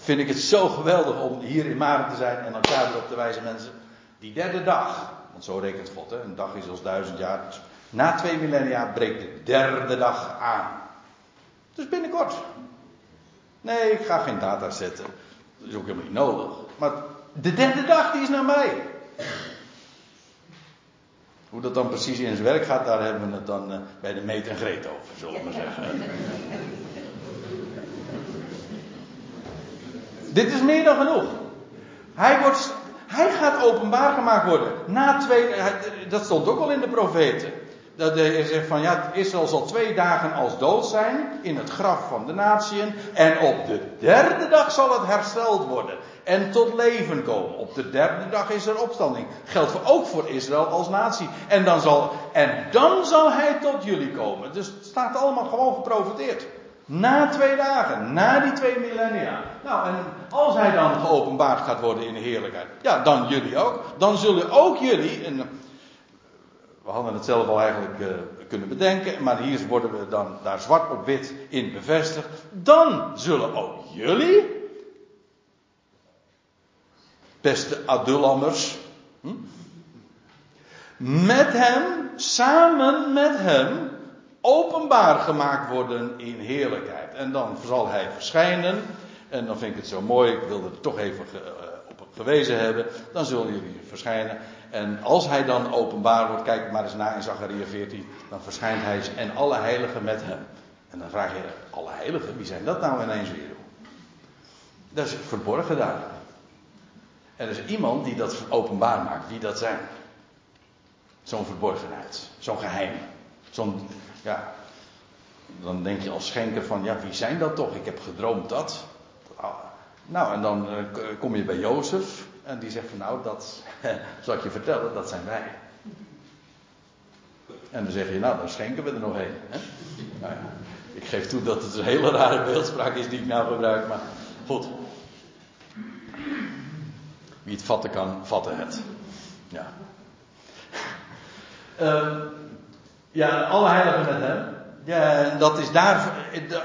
Vind ik het zo geweldig om hier in Maren te zijn en elkaar erop te wijzen, mensen. Die derde dag, want zo rekent God, hè, een dag is als duizend jaar. na twee millennia breekt de derde dag aan. Dus binnenkort. Nee, ik ga geen data zetten. Dat is ook helemaal niet nodig. Maar de derde dag die is naar mij. Hoe dat dan precies in zijn werk gaat, daar hebben we het dan uh, bij de meet en greet over, zullen we maar zeggen. Dit is meer dan genoeg. Hij, wordt, hij gaat openbaar gemaakt worden. Na twee, dat stond ook al in de profeten. Dat hij zegt van ja, Israël zal twee dagen als dood zijn in het graf van de natieën. En op de derde dag zal het hersteld worden en tot leven komen. Op de derde dag is er opstanding. Geldt ook voor Israël als natie. En dan, zal, en dan zal hij tot jullie komen. Dus het staat allemaal gewoon geprofiteerd. Na twee dagen, na die twee millennia. Nou, en als hij dan geopenbaard gaat worden in de heerlijkheid, ja, dan jullie ook. Dan zullen ook jullie, en we hadden het zelf al eigenlijk uh, kunnen bedenken, maar hier worden we dan daar zwart op wit in bevestigd. Dan zullen ook jullie beste Adullammers. Hm? Met hem, samen met hem, openbaar gemaakt worden in heerlijkheid. En dan zal hij verschijnen. En dan vind ik het zo mooi, ik wilde er toch even ge, uh, op gewezen hebben. Dan zullen jullie verschijnen. En als hij dan openbaar wordt, kijk maar eens na in Zachariah 14. Dan verschijnt hij en alle heiligen met hem. En dan vraag je, alle heiligen, wie zijn dat nou ineens weer? Dat is verborgen daar. Er is iemand die dat openbaar maakt, wie dat zijn. Zo'n verborgenheid, zo'n geheim. Zo'n, ja, dan denk je als schenker van, ja, wie zijn dat toch? Ik heb gedroomd dat. Nou, en dan uh, kom je bij Jozef en die zegt van, nou, dat zal ik je vertellen, dat zijn wij. En dan zeg je, nou, dan schenken we er nog een. Nou ja, ik geef toe dat het een hele rare beeldspraak is die ik nou gebruik, maar goed. Wie het vatten kan, vatten het. Ja. Ehm, ja, alle heiligen met hem. Ja, dat is daar,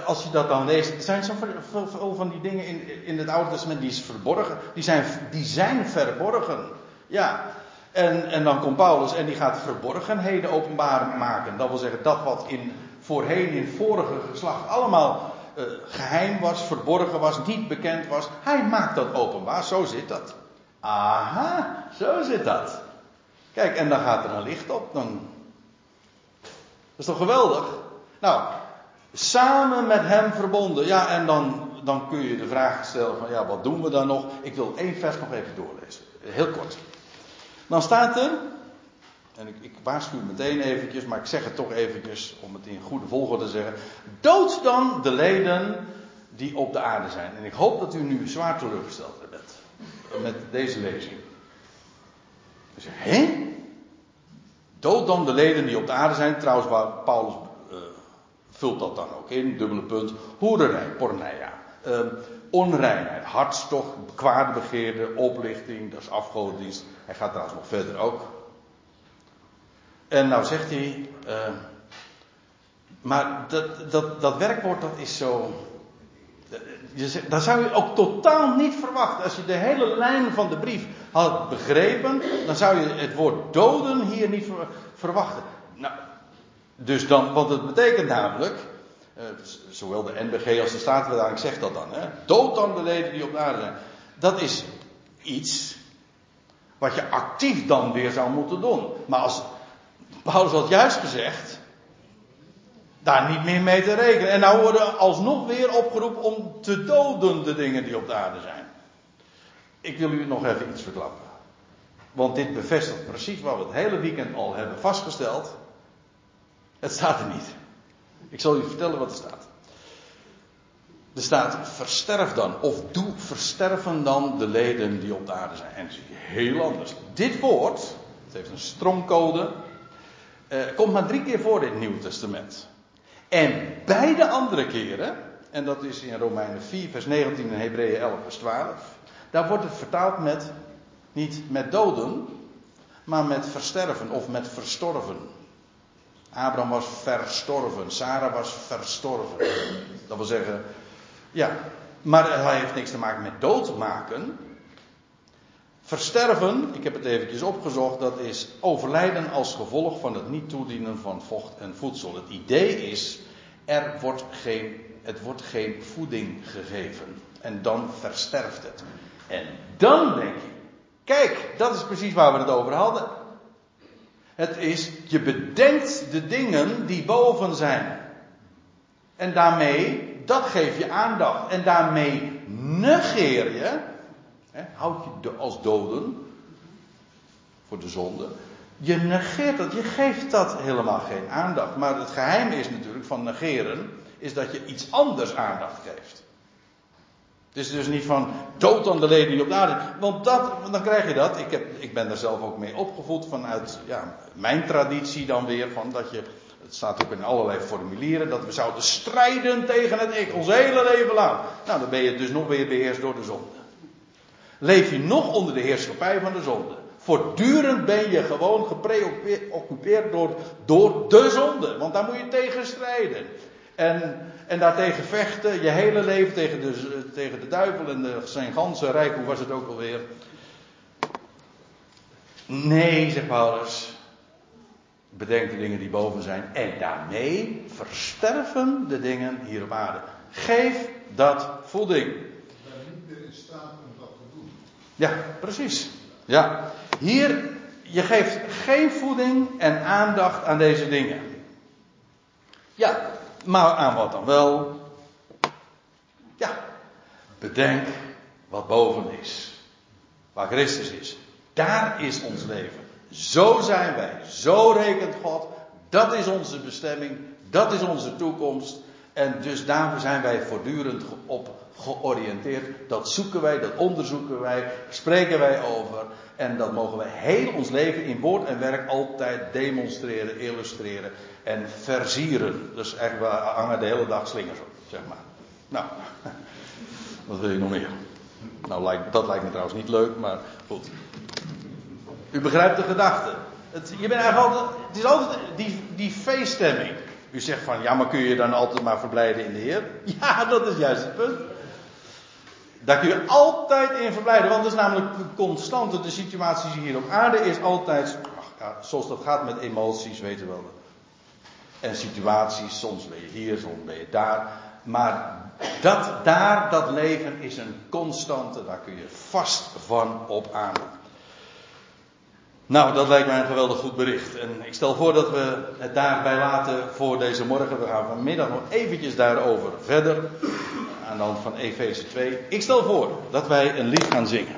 als je dat dan leest, er zijn zoveel van die dingen in, in het Oude Testament die is verborgen, die zijn, die zijn verborgen. Ja, en, en dan komt Paulus en die gaat verborgenheden openbaar maken. Dat wil zeggen, dat wat in, voorheen in vorige geslacht allemaal uh, geheim was, verborgen was, niet bekend was, hij maakt dat openbaar. Zo zit dat. Aha, zo zit dat. Kijk, en dan gaat er een licht op. Dan... Dat is toch geweldig? Nou, samen met hem verbonden. Ja, en dan, dan kun je de vraag stellen van, ja, wat doen we dan nog? Ik wil één vers nog even doorlezen. Heel kort. Dan staat er, en ik, ik waarschuw meteen eventjes, maar ik zeg het toch eventjes om het in goede volgorde te zeggen. Dood dan de leden die op de aarde zijn. En ik hoop dat u nu zwaar teleurgesteld bent met deze lezing. Dus, hé? Dood dan de leden die op de aarde zijn. Trouwens, Paulus vult dat dan ook in. Dubbele punt. Hoerderij, porneia. Uh, onreinheid, hartstocht, kwade begeerde, oplichting, dat is afgodendienst. Hij gaat trouwens nog verder ook. En nou zegt hij, uh, maar dat, dat, dat werkwoord dat is zo, dat zou je ook totaal niet verwachten. Als je de hele lijn van de brief had begrepen, dan zou je het woord doden hier niet verwachten. Dus dan, want het betekent namelijk, uh, zowel de NBG als de Statenvertaling zegt dat dan, hè, dood dan de leden die op de aarde zijn. Dat is iets wat je actief dan weer zou moeten doen. Maar als Paulus had juist gezegd, daar niet meer mee te rekenen. En nou worden alsnog weer opgeroepen om te doden de dingen die op de aarde zijn. Ik wil u nog even iets verklappen. Want dit bevestigt precies wat we het hele weekend al hebben vastgesteld. Het staat er niet. Ik zal u vertellen wat er staat. Er staat, versterf dan, of doe versterven dan de leden die op de aarde zijn. En dat is heel anders. Dit woord, het heeft een stromcode, eh, komt maar drie keer voor in het Nieuwe Testament. En beide andere keren, en dat is in Romeinen 4, vers 19 en Hebreeën 11, vers 12, daar wordt het vertaald met, niet met doden, maar met versterven of met verstorven. Abraham was verstorven, Sarah was verstorven. Dat wil zeggen, ja, maar hij heeft niks te maken met doodmaken. Versterven, ik heb het eventjes opgezocht, dat is overlijden als gevolg van het niet toedienen van vocht en voedsel. Het idee is, er wordt geen, het wordt geen voeding gegeven. En dan versterft het. En dan denk je, kijk, dat is precies waar we het over hadden. Het is, je bedenkt de dingen die boven zijn. En daarmee, dat geef je aandacht. En daarmee negeer je He, houd je als doden voor de zonde. Je negeert dat, je geeft dat helemaal geen aandacht. Maar het geheim is natuurlijk van negeren, is dat je iets anders aandacht geeft. Het is dus niet van dood aan de leden die op de aarde. Want dat, dan krijg je dat. Ik, heb, ik ben daar zelf ook mee opgevoed vanuit ja, mijn traditie dan weer. Van dat je, het staat ook in allerlei formulieren. Dat we zouden strijden tegen het ik ons hele leven lang. Nou, dan ben je dus nog weer beheerst door de zonde leef je nog onder de heerschappij van de zonde. Voortdurend ben je gewoon gepreoccupeerd door, door de zonde. Want daar moet je tegen strijden. En, en daartegen vechten, je hele leven tegen de, tegen de duivel en de, zijn ganse rijk. Hoe was het ook alweer? Nee, zegt Paulus. Bedenk de dingen die boven zijn. En daarmee versterven de dingen hier op aarde. Geef dat voeding. Ja, precies. Ja. Hier, je geeft geen voeding en aandacht aan deze dingen. Ja, maar aan wat dan wel? Ja, bedenk wat boven is. Waar Christus is. Daar is ons leven. Zo zijn wij. Zo rekent God. Dat is onze bestemming. Dat is onze toekomst. En dus daarvoor zijn wij voortdurend op georiënteerd. Dat zoeken wij, dat onderzoeken wij, spreken wij over. En dat mogen wij heel ons leven in woord en werk altijd demonstreren, illustreren en versieren. Dus eigenlijk, we hangen de hele dag slingers op, zeg maar. Nou, wat wil je nog meer? Nou, dat lijkt me trouwens niet leuk, maar goed. U begrijpt de gedachte. Het, je bent eigenlijk altijd, het is altijd die, die feeststemming. U zegt van, ja, maar kun je dan altijd maar verblijden in de Heer? Ja, dat is juist het punt. Daar kun je altijd in verblijden, want dat is namelijk constante. De situatie hier op aarde is altijd, ach, ja, zoals dat gaat met emoties, weten we wel. En situaties, soms ben je hier, soms ben je daar. Maar dat daar, dat leven is een constante, daar kun je vast van op aan. Nou, dat lijkt mij een geweldig goed bericht. En ik stel voor dat we het daarbij laten voor deze morgen. We gaan vanmiddag nog eventjes daarover verder. Aan de hand van Efeze 2. Ik stel voor dat wij een lied gaan zingen.